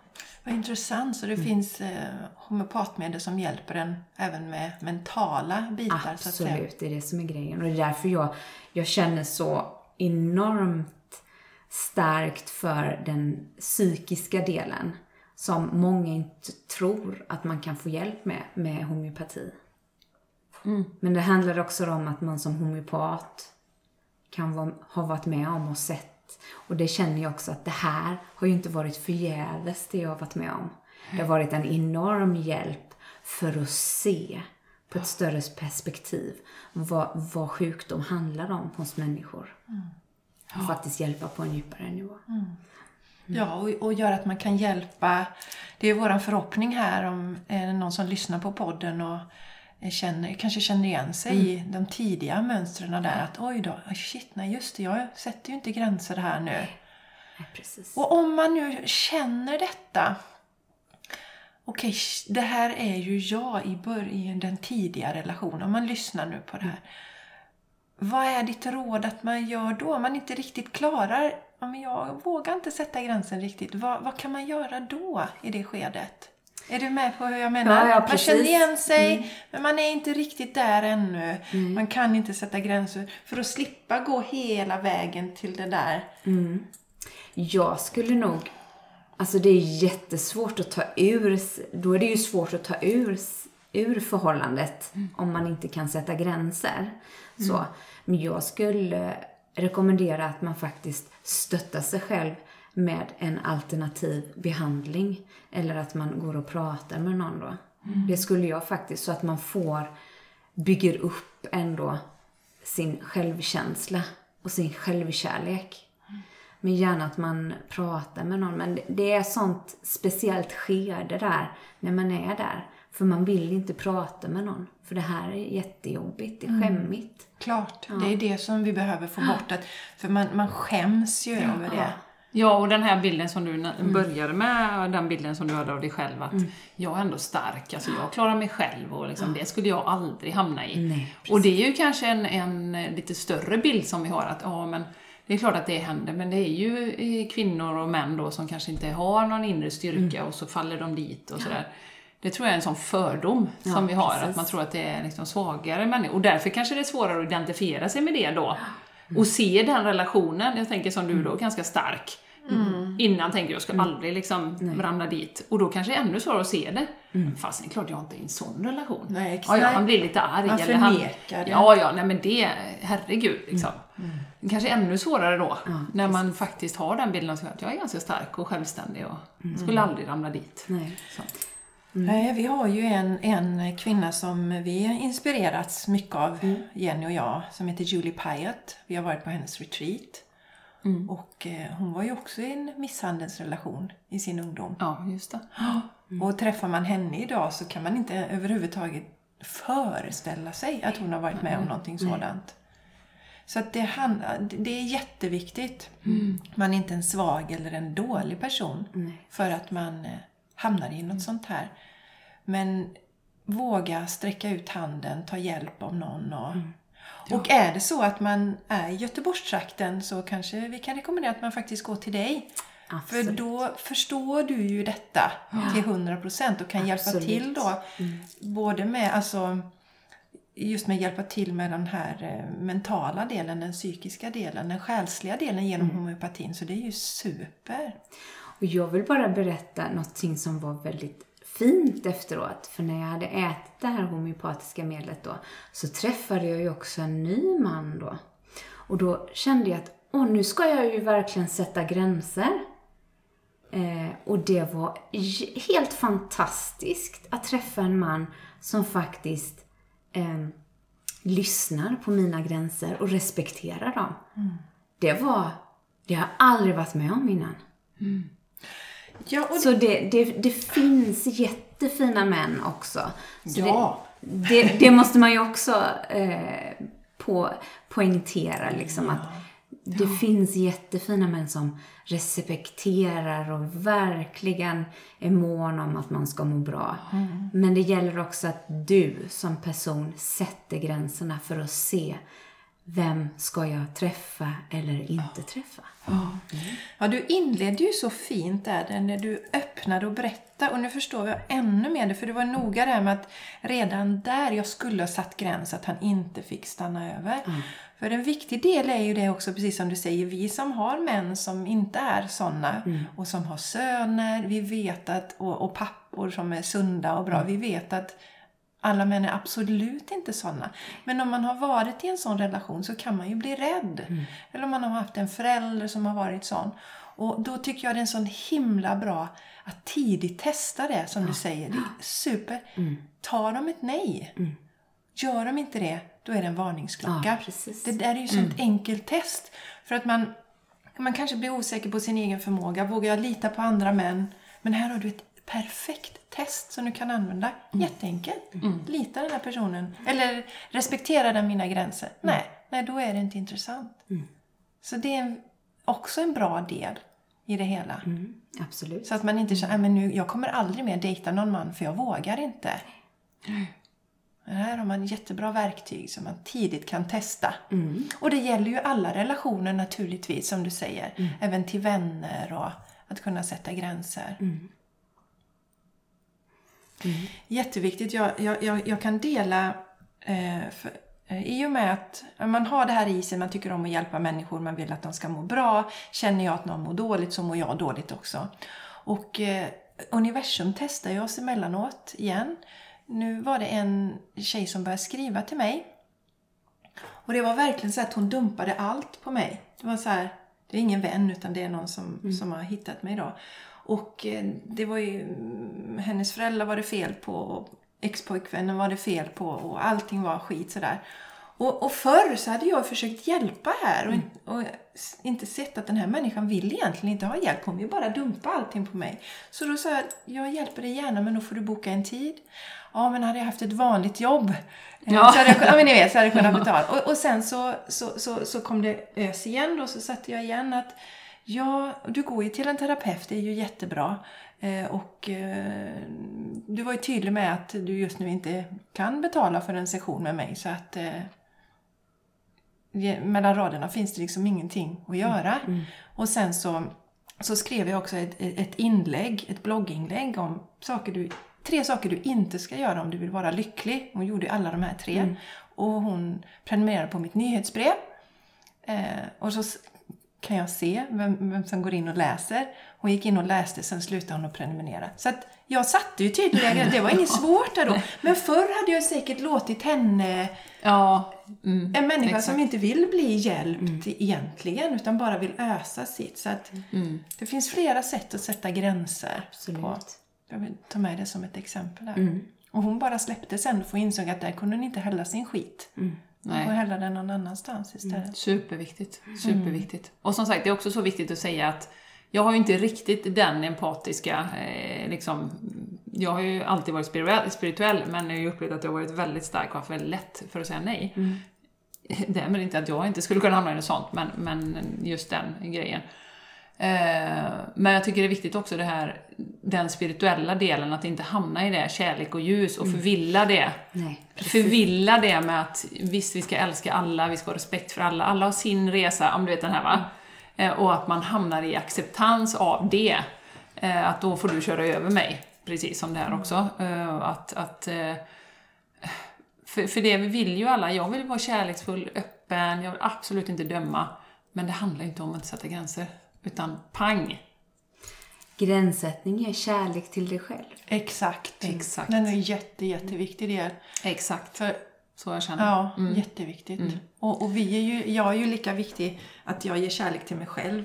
Vad intressant. Så det finns eh, homeopatmedel som hjälper en även med mentala bitar. Absolut, det är det som är grejen. Och det är därför jag, jag känner så enormt starkt för den psykiska delen som många inte tror att man kan få hjälp med, med homeopati. Men det handlar också om att man som homeopat kan vara, ha varit med om och sett. Och det känner jag också att det här har ju inte varit förgäves det jag har varit med om. Det har varit en enorm hjälp för att se på ett större perspektiv vad, vad sjukdom handlar om hos människor. Och faktiskt hjälpa på en djupare nivå. Ja, och, och gör att man kan hjälpa. Det är vår förhoppning här om det någon som lyssnar på podden och känner, kanske känner igen sig i de tidiga mönstren där. Att oj då, shit, nej just det, jag sätter ju inte gränser här nu. Precis. Och om man nu känner detta. Okej, det här är ju jag i, bör- i den tidiga relationen. Om man lyssnar nu på det här. Vad är ditt råd att man gör då? Om man inte riktigt klarar, men jag vågar inte sätta gränsen riktigt. Vad, vad kan man göra då i det skedet? Är du med på hur jag menar? Ja, ja, man. Mm. känner igen sig, men man är inte riktigt där ännu. Man kan inte sätta gränser. För att slippa gå hela vägen till det där. Jag skulle nog... Alltså det är jättesvårt att ta ur... Då är det ju svårt att ta ur, ur förhållandet om man inte kan sätta gränser. Så. Men jag skulle rekommendera att man faktiskt stöttar sig själv med en alternativ behandling. Eller att man går och pratar med någon då. Det skulle jag faktiskt, så att man får, bygger upp ändå sin självkänsla och sin självkärlek. Men gärna att man pratar med någon. Men det- är sånt speciellt skede där, när man är där. För man vill inte prata med någon. För det här är jättejobbigt, det är skämmigt. Klart, det är det som vi behöver få bort. Att, för man, man skäms ju över det. Ja, och den här bilden som du na- började med, den bilden som du hade av dig själv, att jag är ändå stark, alltså jag klarar mig själv och liksom, det skulle jag aldrig hamna i. Nej, och det är ju kanske en, en lite större bild som vi har, att ja men det är klart att det händer, men det är ju eh, kvinnor och män då som kanske inte har någon inre styrka och så faller de dit och sådär. Det tror jag är en sån fördom som Ja, vi har, precis. att man tror att det är liksom svagare människor. Och därför kanske det är svårare att identifiera sig med det då. Och se den relationen, jag tänker som du då, ganska stark. Innan tänker jag, jag ska aldrig liksom ramla dit. Och då kanske det är ännu svårare att se det. Fast det är klart jag inte är i en sån relation. Nej, ja, exakt. ja, han blir lite arg. Man eller han, det. Ja, ja, nej men det, herregud liksom. Det kanske är ännu svårare då, när man faktiskt har den bilden av sig att jag är ganska stark och självständig och skulle aldrig ramla dit. Nej. Så. Nej, vi har ju en, en kvinna som vi inspirerats mycket av, Mm. Jenny och jag, som heter Julie Pyatt. Vi har varit på hennes retreat. Mm. Och eh, hon var ju också i en misshandelsrelation i sin ungdom. Ja, just det. Och träffar man henne idag så kan man inte överhuvudtaget föreställa sig att hon har varit med om någonting sådant. Så att det, det är jätteviktigt. Man är inte en svag eller en dålig person för att man eh, hamnar i något sånt här. Men våga sträcka ut handen, ta hjälp av någon. Och, och är det så att man är i Göteborgstrakten så kanske vi kan rekommendera att man faktiskt går till dig. För Absolut. då förstår du ju detta till 100% och kan hjälpa Absolut. till då. Både med, alltså, just med hjälpa till med den här eh, mentala delen, den psykiska delen, den själsliga delen genom homeopatin. Så det är ju super. Och jag vill bara berätta någonting som var väldigt fint efteråt. För när jag hade ätit det här homeopatiska medlet då, så träffade jag ju också en ny man då. Och då kände jag att, åh, nu ska jag ju verkligen sätta gränser. Eh, och det var helt fantastiskt att träffa en man som faktiskt eh, lyssnar på mina gränser och respekterar dem. Det var, det har jag aldrig varit med om innan. Ja, och Så det, det, det finns jättefina män också. Så Ja. Det, det, det måste man ju också eh, på, poängtera liksom att det finns jättefina män som respekterar och verkligen är mån om att man ska må bra. Men det gäller också att du som person sätter gränserna för att se vem ska jag träffa eller inte träffa. Ja, du inledde ju så fint där när du öppnade och berättade. Och nu förstår jag ännu mer det för du var noga där med att redan där jag skulle ha satt gräns att han inte fick stanna över. För en viktig del är ju det också, precis som du säger, vi som har män som inte är sådana och som har söner, vi vet att, och, och pappor som är sunda och bra, vi vet att alla män är absolut inte sådana. Men om man har varit i en sån relation så kan man ju bli rädd. Eller om man har haft en förälder som har varit sån. Och då tycker jag det är en sån himla bra att tidigt testa det som du säger. Det är super. Tar de ett nej? Gör de inte det, då är det en varningsklocka. Ja. Det där är ju sånt enkelt test. För att man, man kanske blir osäker på sin egen förmåga. Vågar jag lita på andra män? Men här har du ett perfekt test som du kan använda. Jätteenkelt. Lita den här personen. Eller respektera den mina gränser. Nej, nej, då är det inte intressant. Så det är också en bra del i det hela. Mm, absolut. Så att man inte känner, "Nej, men nu, jag kommer aldrig mer dejta någon man för jag vågar inte. Men här har man jättebra verktyg som man tidigt kan testa. Och det gäller ju alla relationer naturligtvis, som du säger. Även till vänner och att kunna sätta gränser. Jätteviktigt. Jag, jag, jag, jag kan dela, eh, för, eh, i och med att man har det här i sig, man tycker om att hjälpa människor, man vill att de ska må bra. Känner jag att någon mår dåligt så mår jag dåligt också. Och eh, universum testar ju oss emellanåt igen. Nu var det en tjej som började skriva till mig. Och det var verkligen så att hon dumpade allt på mig. Det var så här, det är ingen vän utan det är någon som, som har hittat mig då. Och eh, det var ju, mm, hennes föräldrar var det fel på, och ex-pojkvännen var det fel på och allting var skit sådär. Och, och förr så hade jag försökt hjälpa här och, in- och inte sett att den här människan vill egentligen inte ha hjälp. Hon vill bara dumpa allting på mig. Så då sa jag, jag hjälper dig gärna men då får du boka en tid. Ja, men hade jag haft ett vanligt jobb eh, Ja. så hade jag, ja, men ni vet, så hade jag kunnat betala. Och, och sen så, så, så, så kom det ös igen då, så satte jag igen att ja, du går ju till en terapeut, det är ju jättebra. Eh, och eh, du var ju tydlig med att du just nu inte kan betala för en session med mig så att eh, mellan raderna finns det liksom ingenting att göra. Och sen så, så skrev jag också ett, ett inlägg, ett blogginlägg om saker du, tre saker du inte ska göra om du vill vara lycklig. Hon gjorde alla de här tre. Och hon prenumererade på mitt nyhetsbrev. Eh, och så kan jag se vem, vem som går in och läser. Hon gick in och läste, sen slutade hon att prenumerera. Så att jag satte ju tydliga. Det var inget svårt där då. Men förr hade jag säkert låtit henne Ja. Mm. en människa Exakt. som inte vill bli hjälpt egentligen, utan bara vill ösa sitt. Så att det finns flera sätt att sätta gränser Absolut. på. Jag vill ta med det som ett exempel där. Och hon bara släppte sen för insåg att där kunde hon inte hälla sin skit. Nej. får hälla den någon annanstans istället. Superviktigt. Superviktigt. Och som sagt, det är också så viktigt att säga att jag har ju inte riktigt den empatiska, eh, liksom, jag har ju alltid varit spirituell, men jag har ju upplevt att jag har varit väldigt stark och haft väldigt lätt för att säga nej. Därmed inte att jag inte skulle kunna hamna i något sånt, men, men just den grejen. Eh, men jag tycker det är viktigt också det här, den spirituella delen, att inte hamna i det, kärlek och ljus, och förvilla det. Nej. Förvilla det med att visst, vi ska älska alla, vi ska ha respekt för alla, alla har sin resa, om du vet den här va? Eh, Och att man hamnar i acceptans av det. Eh, Att då får du köra över mig, precis som det här också. Eh, Att, att, för, för det vi vill ju alla, jag vill vara kärleksfull, öppen, jag vill absolut inte döma. Men det handlar inte om att sätta gränser, utan pang! Gränssättning är kärlek till dig själv. Exakt. Exakt. Den är jätte, jätteviktig del. Exakt, För så jag känner. Ja, jätteviktigt. Och, och vi är ju, jag är ju lika viktig att jag ger kärlek till mig själv.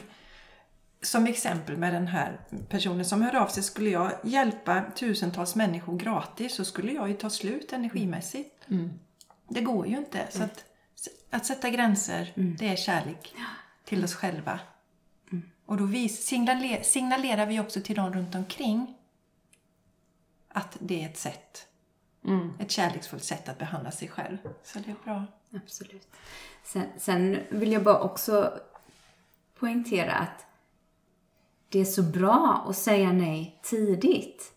Som exempel med den här personen som hör av sig. Skulle jag hjälpa tusentals människor gratis så skulle jag ju ta slut energimässigt. Det går ju inte. Så att, att sätta gränser, det är kärlek till oss själva. Och då vis, signalerar, signalerar vi också till de runt omkring att det är ett sätt. Ett kärleksfullt sätt att behandla sig själv. Så det är bra. Absolut. Sen, sen vill jag bara också poängtera att det är så bra att säga nej tidigt.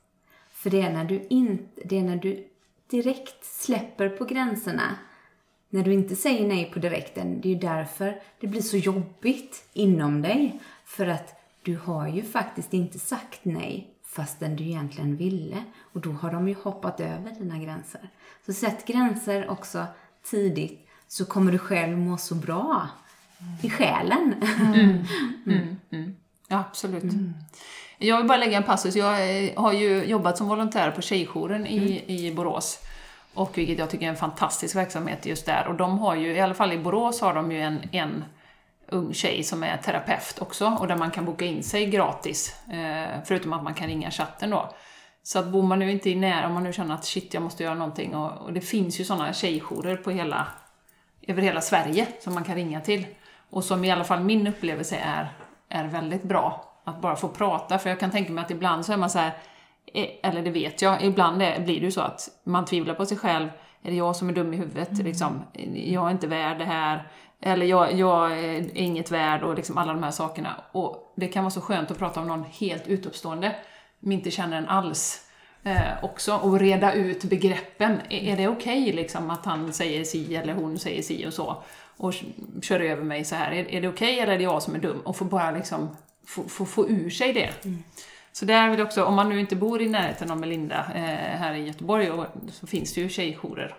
För det är när du, inte, det är när du direkt släpper på gränserna. När du inte säger nej på direkten. Det är ju därför det blir så jobbigt inom dig. För att du har ju faktiskt inte sagt nej fastän du egentligen ville. Och då har de ju hoppat över dina gränser. Så sätt gränser också tidigt så kommer du själv må så bra i själen. Ja, absolut. Jag vill bara lägga en passus. Jag eh, har ju jobbat som volontär på Tjejjouren i, i Borås. Och vilket jag tycker är en fantastisk verksamhet just där. Och de har ju, i alla fall i Borås har de ju en, en ung tjej som är terapeut också och där man kan boka in sig gratis. Eh, förutom att man kan ringa chatten då. Så att bor man nu inte i när, om man nu känner att shit, jag måste göra någonting. Och, och det finns ju sådana tjejjourer på hela, över hela Sverige som man kan ringa till. Och som i alla fall min upplevelse är, är väldigt bra. Att bara få prata, för jag kan tänka mig att ibland så är man så här, eh, eller det vet jag, ibland blir det ju så att man tvivlar på sig själv. Är det jag som är dum i huvudet? Mm. Liksom, jag är inte värd det här. Eller jag, jag är inget värd och liksom alla de här sakerna. Och det kan vara så skönt att prata om någon helt utomstående, som inte känner en alls. Eh, också, och reda ut begreppen. Är, är det okej okay, liksom, att han säger si eller hon säger si och så? Och kör över mig så här. Är, är det okej okay, eller är det jag som är dum? Och få bara liksom få, få, få ur sig det. Mm. Så där vill också, om man nu inte bor i närheten av Melinda eh, här i Göteborg, och, så finns det ju tjejjourer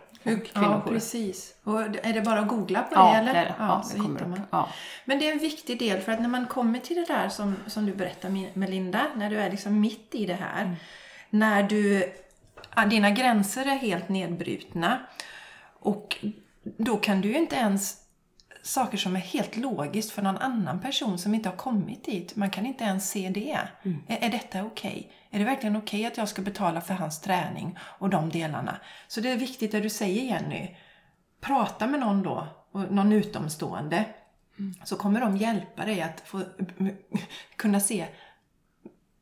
Ja, precis. Och är det bara att googla på ja, det eller? Det är det. Ja, ja, det kommer man. Ja. Men det är en viktig del för att när man kommer till det där som, som du berättar Melinda, när du är liksom mitt i det här. Mm. När du, dina gränser är helt nedbrutna. Och då kan du ju inte ens saker som är helt logiskt för någon annan person som inte har kommit dit. Man kan inte ens se det. Mm. Är, är detta okej? Okay? Är det verkligen okej okay att jag ska betala för hans träning och de delarna? Så det är viktigt det du säger Jenny. Prata med någon då, någon utomstående. Mm. Så kommer de hjälpa dig att få kunna se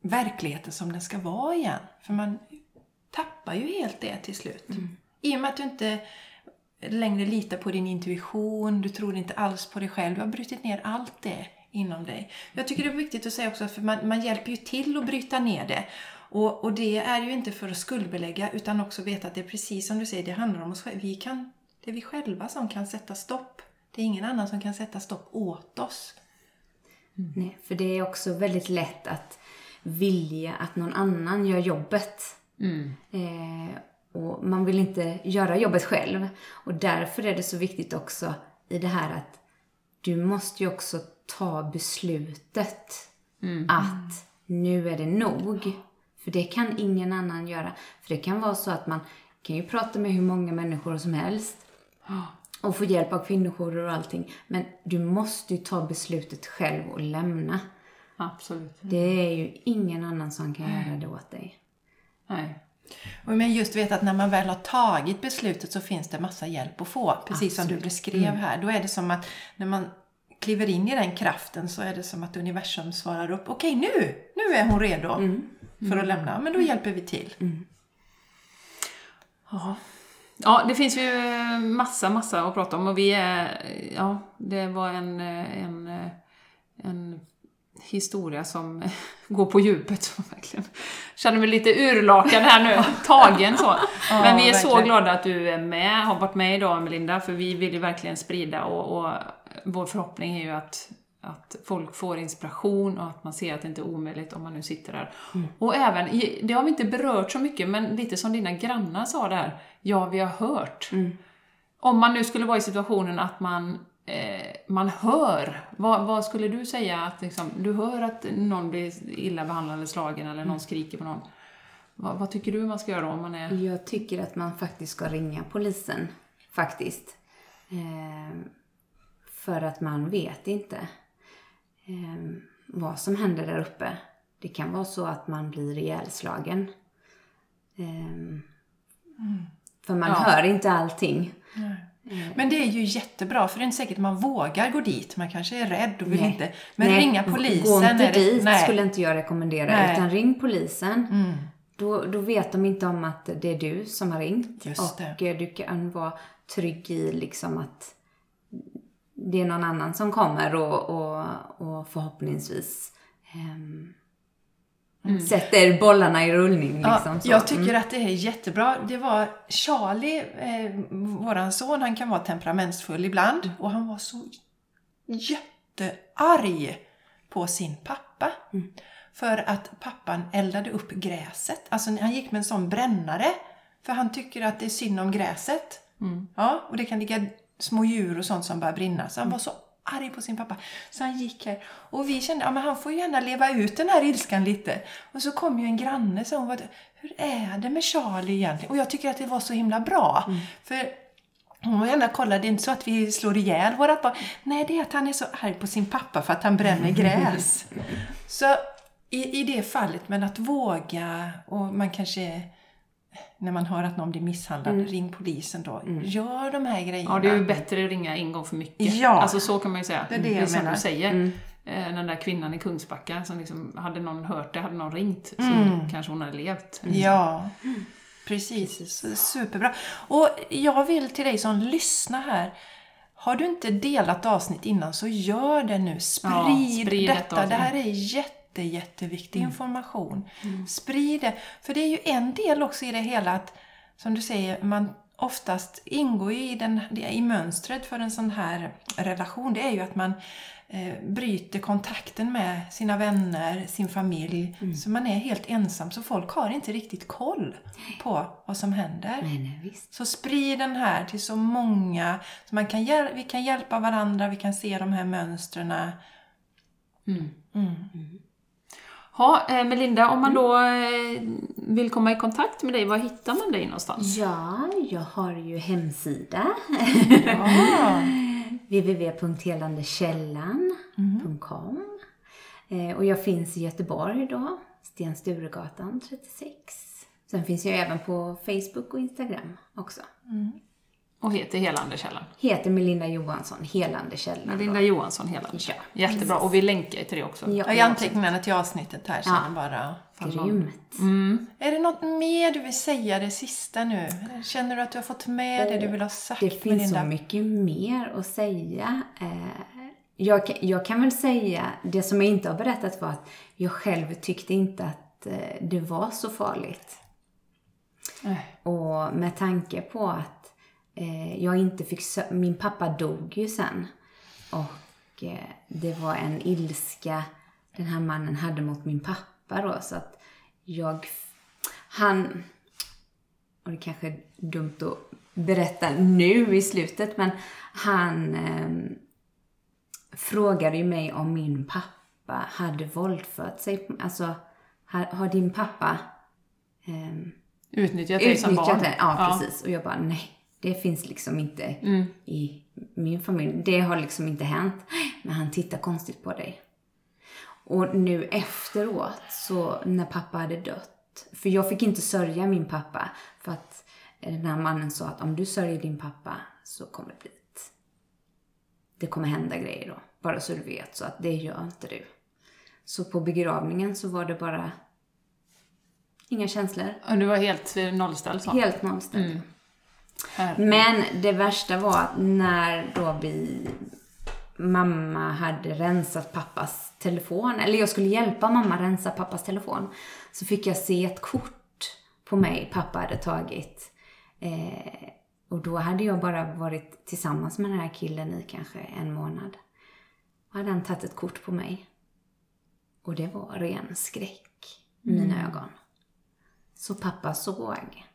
verkligheten som den ska vara igen. För man tappar ju helt det till slut. Mm. I och med att du inte längre litar på din intuition, du tror inte alls på dig själv. Du har brutit ner allt det inom dig. Jag tycker det är viktigt att säga också, för man, man hjälper ju till att bryta ner det. Och, och, det är ju inte för att skuldbelägga utan också veta att det är precis som du säger, det handlar om oss själva. Vi kan, det är vi själva som kan sätta stopp. Det är ingen annan som kan sätta stopp åt oss. Mm. Nej, för det är också väldigt lätt att vilja att någon annan gör jobbet. Mm. Eh, och man vill inte göra jobbet själv. Och därför är det så viktigt också i det här att du måste ju också ta beslutet mm. att nu är det nog. För det kan ingen annan göra. För det kan vara så att man kan ju prata med hur många människor som helst och få hjälp av kvinnojourer och allting. Men du måste ju ta beslutet själv och lämna. Absolut. Det är ju ingen annan som kan göra det åt dig. Nej. Men just vet att när man väl har tagit beslutet så finns det massa hjälp att få. Precis Absolut. som du beskrev mm. här. Då är det som att när man kliver in i den kraften så är det som att universum svarar upp. Okej, nu! Nu är hon redo mm. för att lämna. Men då hjälper vi till. Mm. Ja. ja, det finns ju massa, massa att prata om och vi är... Ja, det var en, en, en historia som går på djupet. Verkligen. Känner mig lite urlakad här nu, tagen så. Men vi är så glada att du är med, har varit med idag Melinda, för vi vill ju verkligen sprida och, och vår förhoppning är ju att, att folk får inspiration och att man ser att det inte är omöjligt om man nu sitter där. Mm. Och även, det har vi inte berört så mycket, men lite som dina grannar sa där, ja vi har hört. Mm. Om man nu skulle vara i situationen att man eh, man hör. Vad, vad, skulle du säga att liksom, du hör att någon blir illa behandlad eller slagen eller någon mm. skriker på någon? Vad, vad, tycker du man ska göra om man är... Jag tycker att man faktiskt ska ringa polisen. Faktiskt. Eh, för att man vet inte eh, vad som händer där uppe. Det kan vara så att man blir ihjälslagen. Eh, mm. För man ja. hör inte allting. Nej. Mm. Men det är ju jättebra, för det är inte säkert man vågar gå dit. Man kanske är rädd och vill Nej. inte. Men Nej. ringa polisen. Gå inte dit Nej. skulle inte jag rekommendera. Nej. Utan ring polisen. Mm. Då, då vet de inte om att det är du som har ringt. Just och det. du kan vara trygg i liksom att det är någon annan som kommer och, och, och förhoppningsvis um, Mm. Sätter bollarna i rullning. Liksom, ja, jag tycker mm. att det är jättebra. Det var Charlie, eh, våran son, han kan vara temperamentsfull ibland. Och han var så jättearg på sin pappa. Mm. För att pappan eldade upp gräset. Alltså han gick med en sån brännare. För han tycker att det är synd om gräset. Mm. Ja, och det kan ligga små djur och sånt som börjar brinna. Så han var så arg på sin pappa. Så han gick här. Och vi kände, ja men han får ju gärna leva ut den här ilskan lite. Och så kom ju en granne hon var hur är det med Charlie egentligen? Och jag tycker att det var så himla bra. För hon var gärna kolla, det är inte så att vi slår ihjäl vårat barn. Nej, det är att han är så arg på sin pappa för att han bränner gräs. så i, i det fallet, men att våga och man kanske när man hör att någon blir misshandlad, ring polisen då. Gör de här grejerna. Ja, det är ju bättre att ringa en gång för mycket. Ja. Alltså så kan man ju säga. Det är det jag som menar. du säger. Eh, Den där kvinnan i Kungsbacka som liksom, hade någon hört det, hade någon ringt så Mm. kanske hon hade levt. Ja, precis. Superbra. Och jag vill till dig som lyssnar här. Har du inte delat avsnitt innan så gör det nu. Sprid, Ja, sprid detta. Det här är jätte, jätteviktig information. Sprid det. För det är ju en del också i det hela att, som du säger, man oftast ingår ju i, den, i mönstret för en sån här relation. Det är ju att man eh, bryter kontakten med sina vänner, sin familj. Så man är helt ensam. Så folk har inte riktigt koll på vad som händer. Nej, nej. Så sprid den här till så många. Så man kan vi kan hjälpa varandra, vi kan se de här mönstren. Mm. Mm. Ha, eh, Melinda, om man då eh, vill komma i kontakt med dig, var hittar man dig någonstans? Ja, jag har ju hemsida. Ja. www.helandekällan.com eh, Och jag finns i Göteborg då, Sten Sturegatan 36. Sen finns jag även på Facebook och Instagram också. Och heter Helandekällan. Heter Melinda Johansson, Helandekällan. då. Melinda Johansson Helandekällan. Jättebra. Och vi länkar till det också. Ja, Jag är anteckningarna till avsnittet här sen Ja. bara. Grymt. Mm. Är det något mer du vill säga det sista nu? Känner du att du har fått med det du vill ha sagt Det finns Melinda? så mycket mer att säga. Eh, Jag kan, jag kan väl säga, det som jag inte har berättat var att jag själv tyckte inte att eh, det var så farligt. Nej. Och med tanke på att eh, jag inte fick Min pappa dog ju sen. Och eh, det var en ilska den här mannen hade mot min pappa då. Så att jag... Han... Och det kanske är dumt att berätta nu i slutet, men han eh, frågade ju mig om min pappa hade våldfört sig. Alltså, har, har din pappa ehm, Utnyttjat dig som barn. Det, ja, precis. Och jag bara, nej, det finns liksom inte Mm. i min familj. Det har liksom inte hänt. Men han tittar konstigt på dig. Och nu efteråt, så när pappa hade dött. För jag fick inte sörja min pappa. För att den här mannen sa att om du sörjer din pappa så kommer det bli ett... Det kommer hända grejer då. Bara så du vet. Så att det gör inte du. Så på begravningen så var det bara inga känslor. Och du var helt eh, nollställd så? Helt nollställd. Mm. Men det värsta var att när då vi mamma hade rensat pappas telefon, eller jag skulle hjälpa mamma rensa pappas telefon, så fick jag se ett kort på mig pappa hade tagit. Eh, och då hade jag bara varit tillsammans med den här killen i kanske en månad. Och hade han tagit ett kort på mig. Och det var ren skräck i mina ögon. Så pappa såg.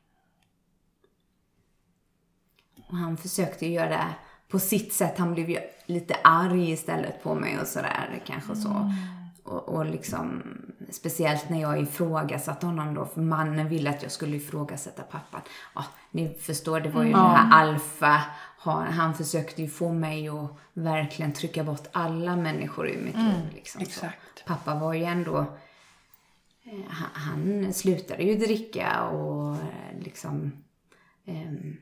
Och han försökte göra det på sitt sätt. Han blev ju lite arg istället på mig och sådär. Kanske så. Och, och liksom, speciellt när jag ifrågasatte honom då. För mannen ville att jag skulle ifrågasätta pappan. Ja, ni förstår, det var ju den här alfa. Han, han försökte ju få mig att verkligen trycka bort alla människor ur mitt liv. Liksom. Pappa var ju ändå eh, han, han slutade ju dricka och eh, liksom ehm,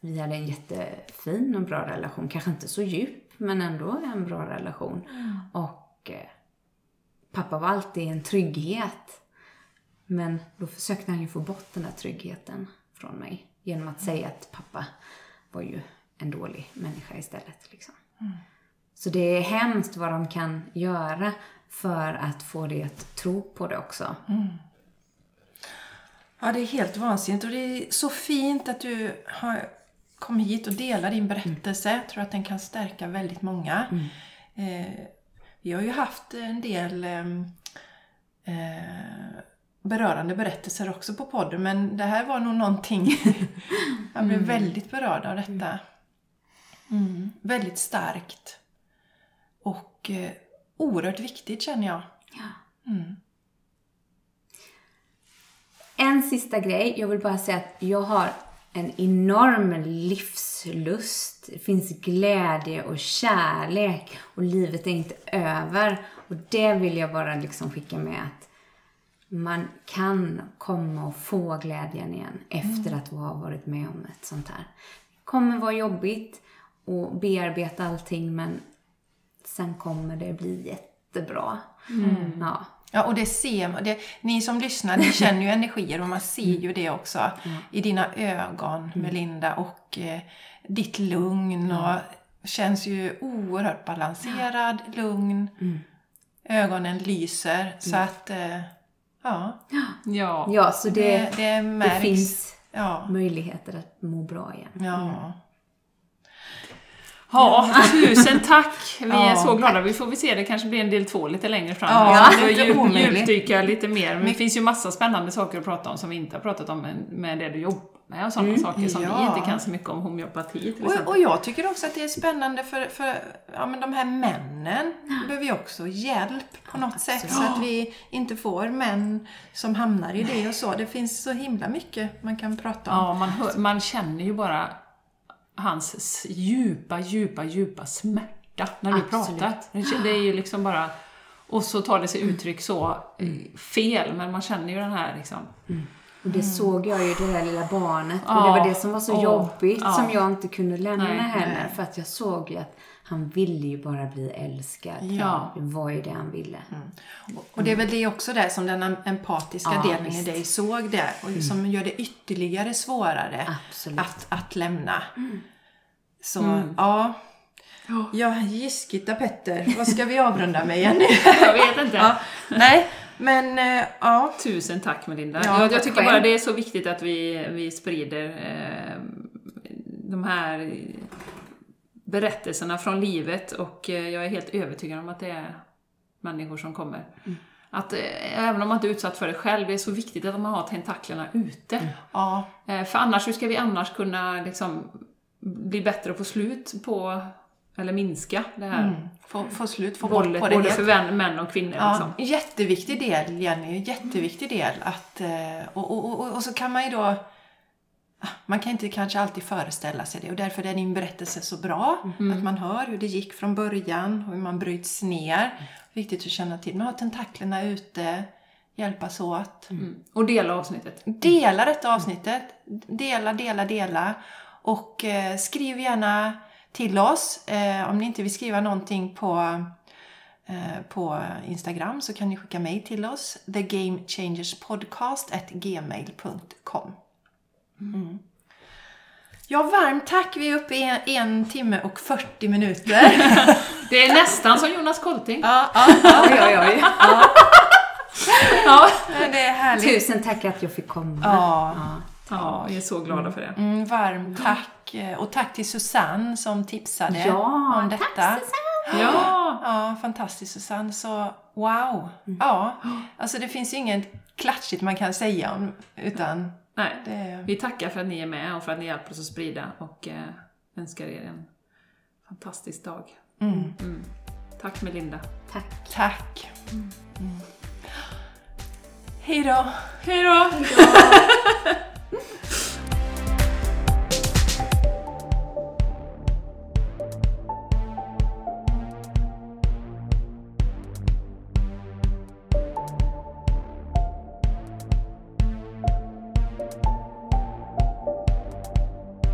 vi hade en jättefin och bra relation. Kanske inte så djup, men ändå en bra relation. Och eh, pappa var alltid en trygghet. Men då försökte han ju få bort den där tryggheten från mig. Genom att säga att pappa var ju en dålig människa istället. Liksom. Så det är hemskt vad de kan göra för att få dig att tro på det också. Ja, det är helt vansinnigt och det är så fint att du har kommit hit och delat din berättelse. Jag tror att den kan stärka väldigt många. Eh, vi har ju haft en del ehm, eh, berörande berättelser också på podden men det här var nog någonting jag blev väldigt berörd av detta. Mm, väldigt starkt. Och eh, oerhört viktigt känner jag. Ja. Mm. En sista grej. Jag vill bara säga att jag har en enorm livslust. Det finns glädje och kärlek och livet är inte över. Och det vill jag bara liksom skicka med att man kan komma och få glädjen igen efter att ha varit med om ett sånt här. Det kommer vara jobbigt och bearbeta allting men sen kommer det bli jättebra. Ja. Ja, och det ser man. Det, ni som lyssnar, ni känner ju energier och man ser ju det också i dina ögon, Melinda, och eh, ditt lugn. Och känns ju oerhört balanserad, lugn. Ögonen lyser. Så att, eh, ja, Ja. ja, så det, det, det märks. det finns Ja, möjligheter att må bra igen. ja. Ja, tusen tack! Vi är så glada. Vi får väl se, det kanske blir en del två lite längre fram. Ja, Så vi djup, djupdyka lite mer. Men det finns ju massa spännande saker att prata om som vi inte har pratat om med- det du jobbar med och sådana saker som vi ja. inte kan så mycket om homeopati till Och, och jag tycker också att det är spännande för, för ja, men de här männen behöver ju också hjälp på något sätt så att vi inte får män som hamnar i det och så. Det finns så himla mycket man kan prata om. Ja, man, hör, man känner ju bara hans djupa, djupa, djupa smärta när du Absolut. pratar. Det är ju liksom bara... Och så tar det sig uttryck så eh, fel, men man känner ju den här liksom... Och det såg jag ju, det där lilla barnet. och Ja. det var det som var så Åh. jobbigt Ja. som jag inte kunde lämna Nej, heller. nej. För att jag såg ju att han ville ju bara bli älskad. Ja. Det var ju det han ville. Och det är väl det också där som den empatiska Ja, delen i visst. dig såg där och som gör det ytterligare svårare Absolut. att, att lämna. Så ja. Ja, Giskita Petter, vad ska vi avrunda med igen? Jag vet inte. ja, nej, men eh, ja. Tusen tack Melinda. Ja, jag, jag tycker själv. bara det är så viktigt att vi, vi sprider eh, de här berättelserna från livet och eh, jag är helt övertygad om att det är människor som kommer. Att eh, även om man inte är utsatt för det själv, det är så viktigt att man har tentaklerna ute. Ja, Eh, för annars, hur ska vi annars kunna liksom, bli bättre och få slut på, eller minska det här få, få slut, få bort på det både för vän, män och kvinnor. Ja, Liksom. jätteviktig del, Jenny. En jätteviktig del. Att, eh, och, och, och, och så kan man ju då... Man kan inte kanske alltid föreställa sig det och därför är din berättelse så bra. Att man hör hur det gick från början och hur man bryts ner. Viktigt att känna till. Man har tentaklerna ute, hjälpas åt. Mm. Och dela avsnittet. Dela detta avsnittet. Dela, dela, dela. Och eh, skriv gärna till oss. Eh, om ni inte vill skriva någonting på, eh, på Instagram så kan ni skicka mejl till oss. thegamechangerspodcast.gmail.com mm. Ja, varmt tack. Vi är uppe i en, en timme och 40 minuter. Det är nästan som Jonas Kolting. ja, ja, ja, Oj, oj, oj. Ja. men det är härligt. Tusen tack att jag fick komma. Ja. Ja, vi är så glada för det. Mm, varmt tack. Och tack till Susanne som tipsade Ja, om tack, detta. Ja! Ja, fantastiskt Susanne. Så wow. Ja, alltså det finns ju inget klatschigt man kan säga om, utan Nej, det... vi tackar för att ni är med och för att ni hjälper oss att sprida och eh, önskar er en fantastisk dag. Mm, Mm. Tack Melinda. Tack. tack. Mm. Hej då. Hej då! Yeah.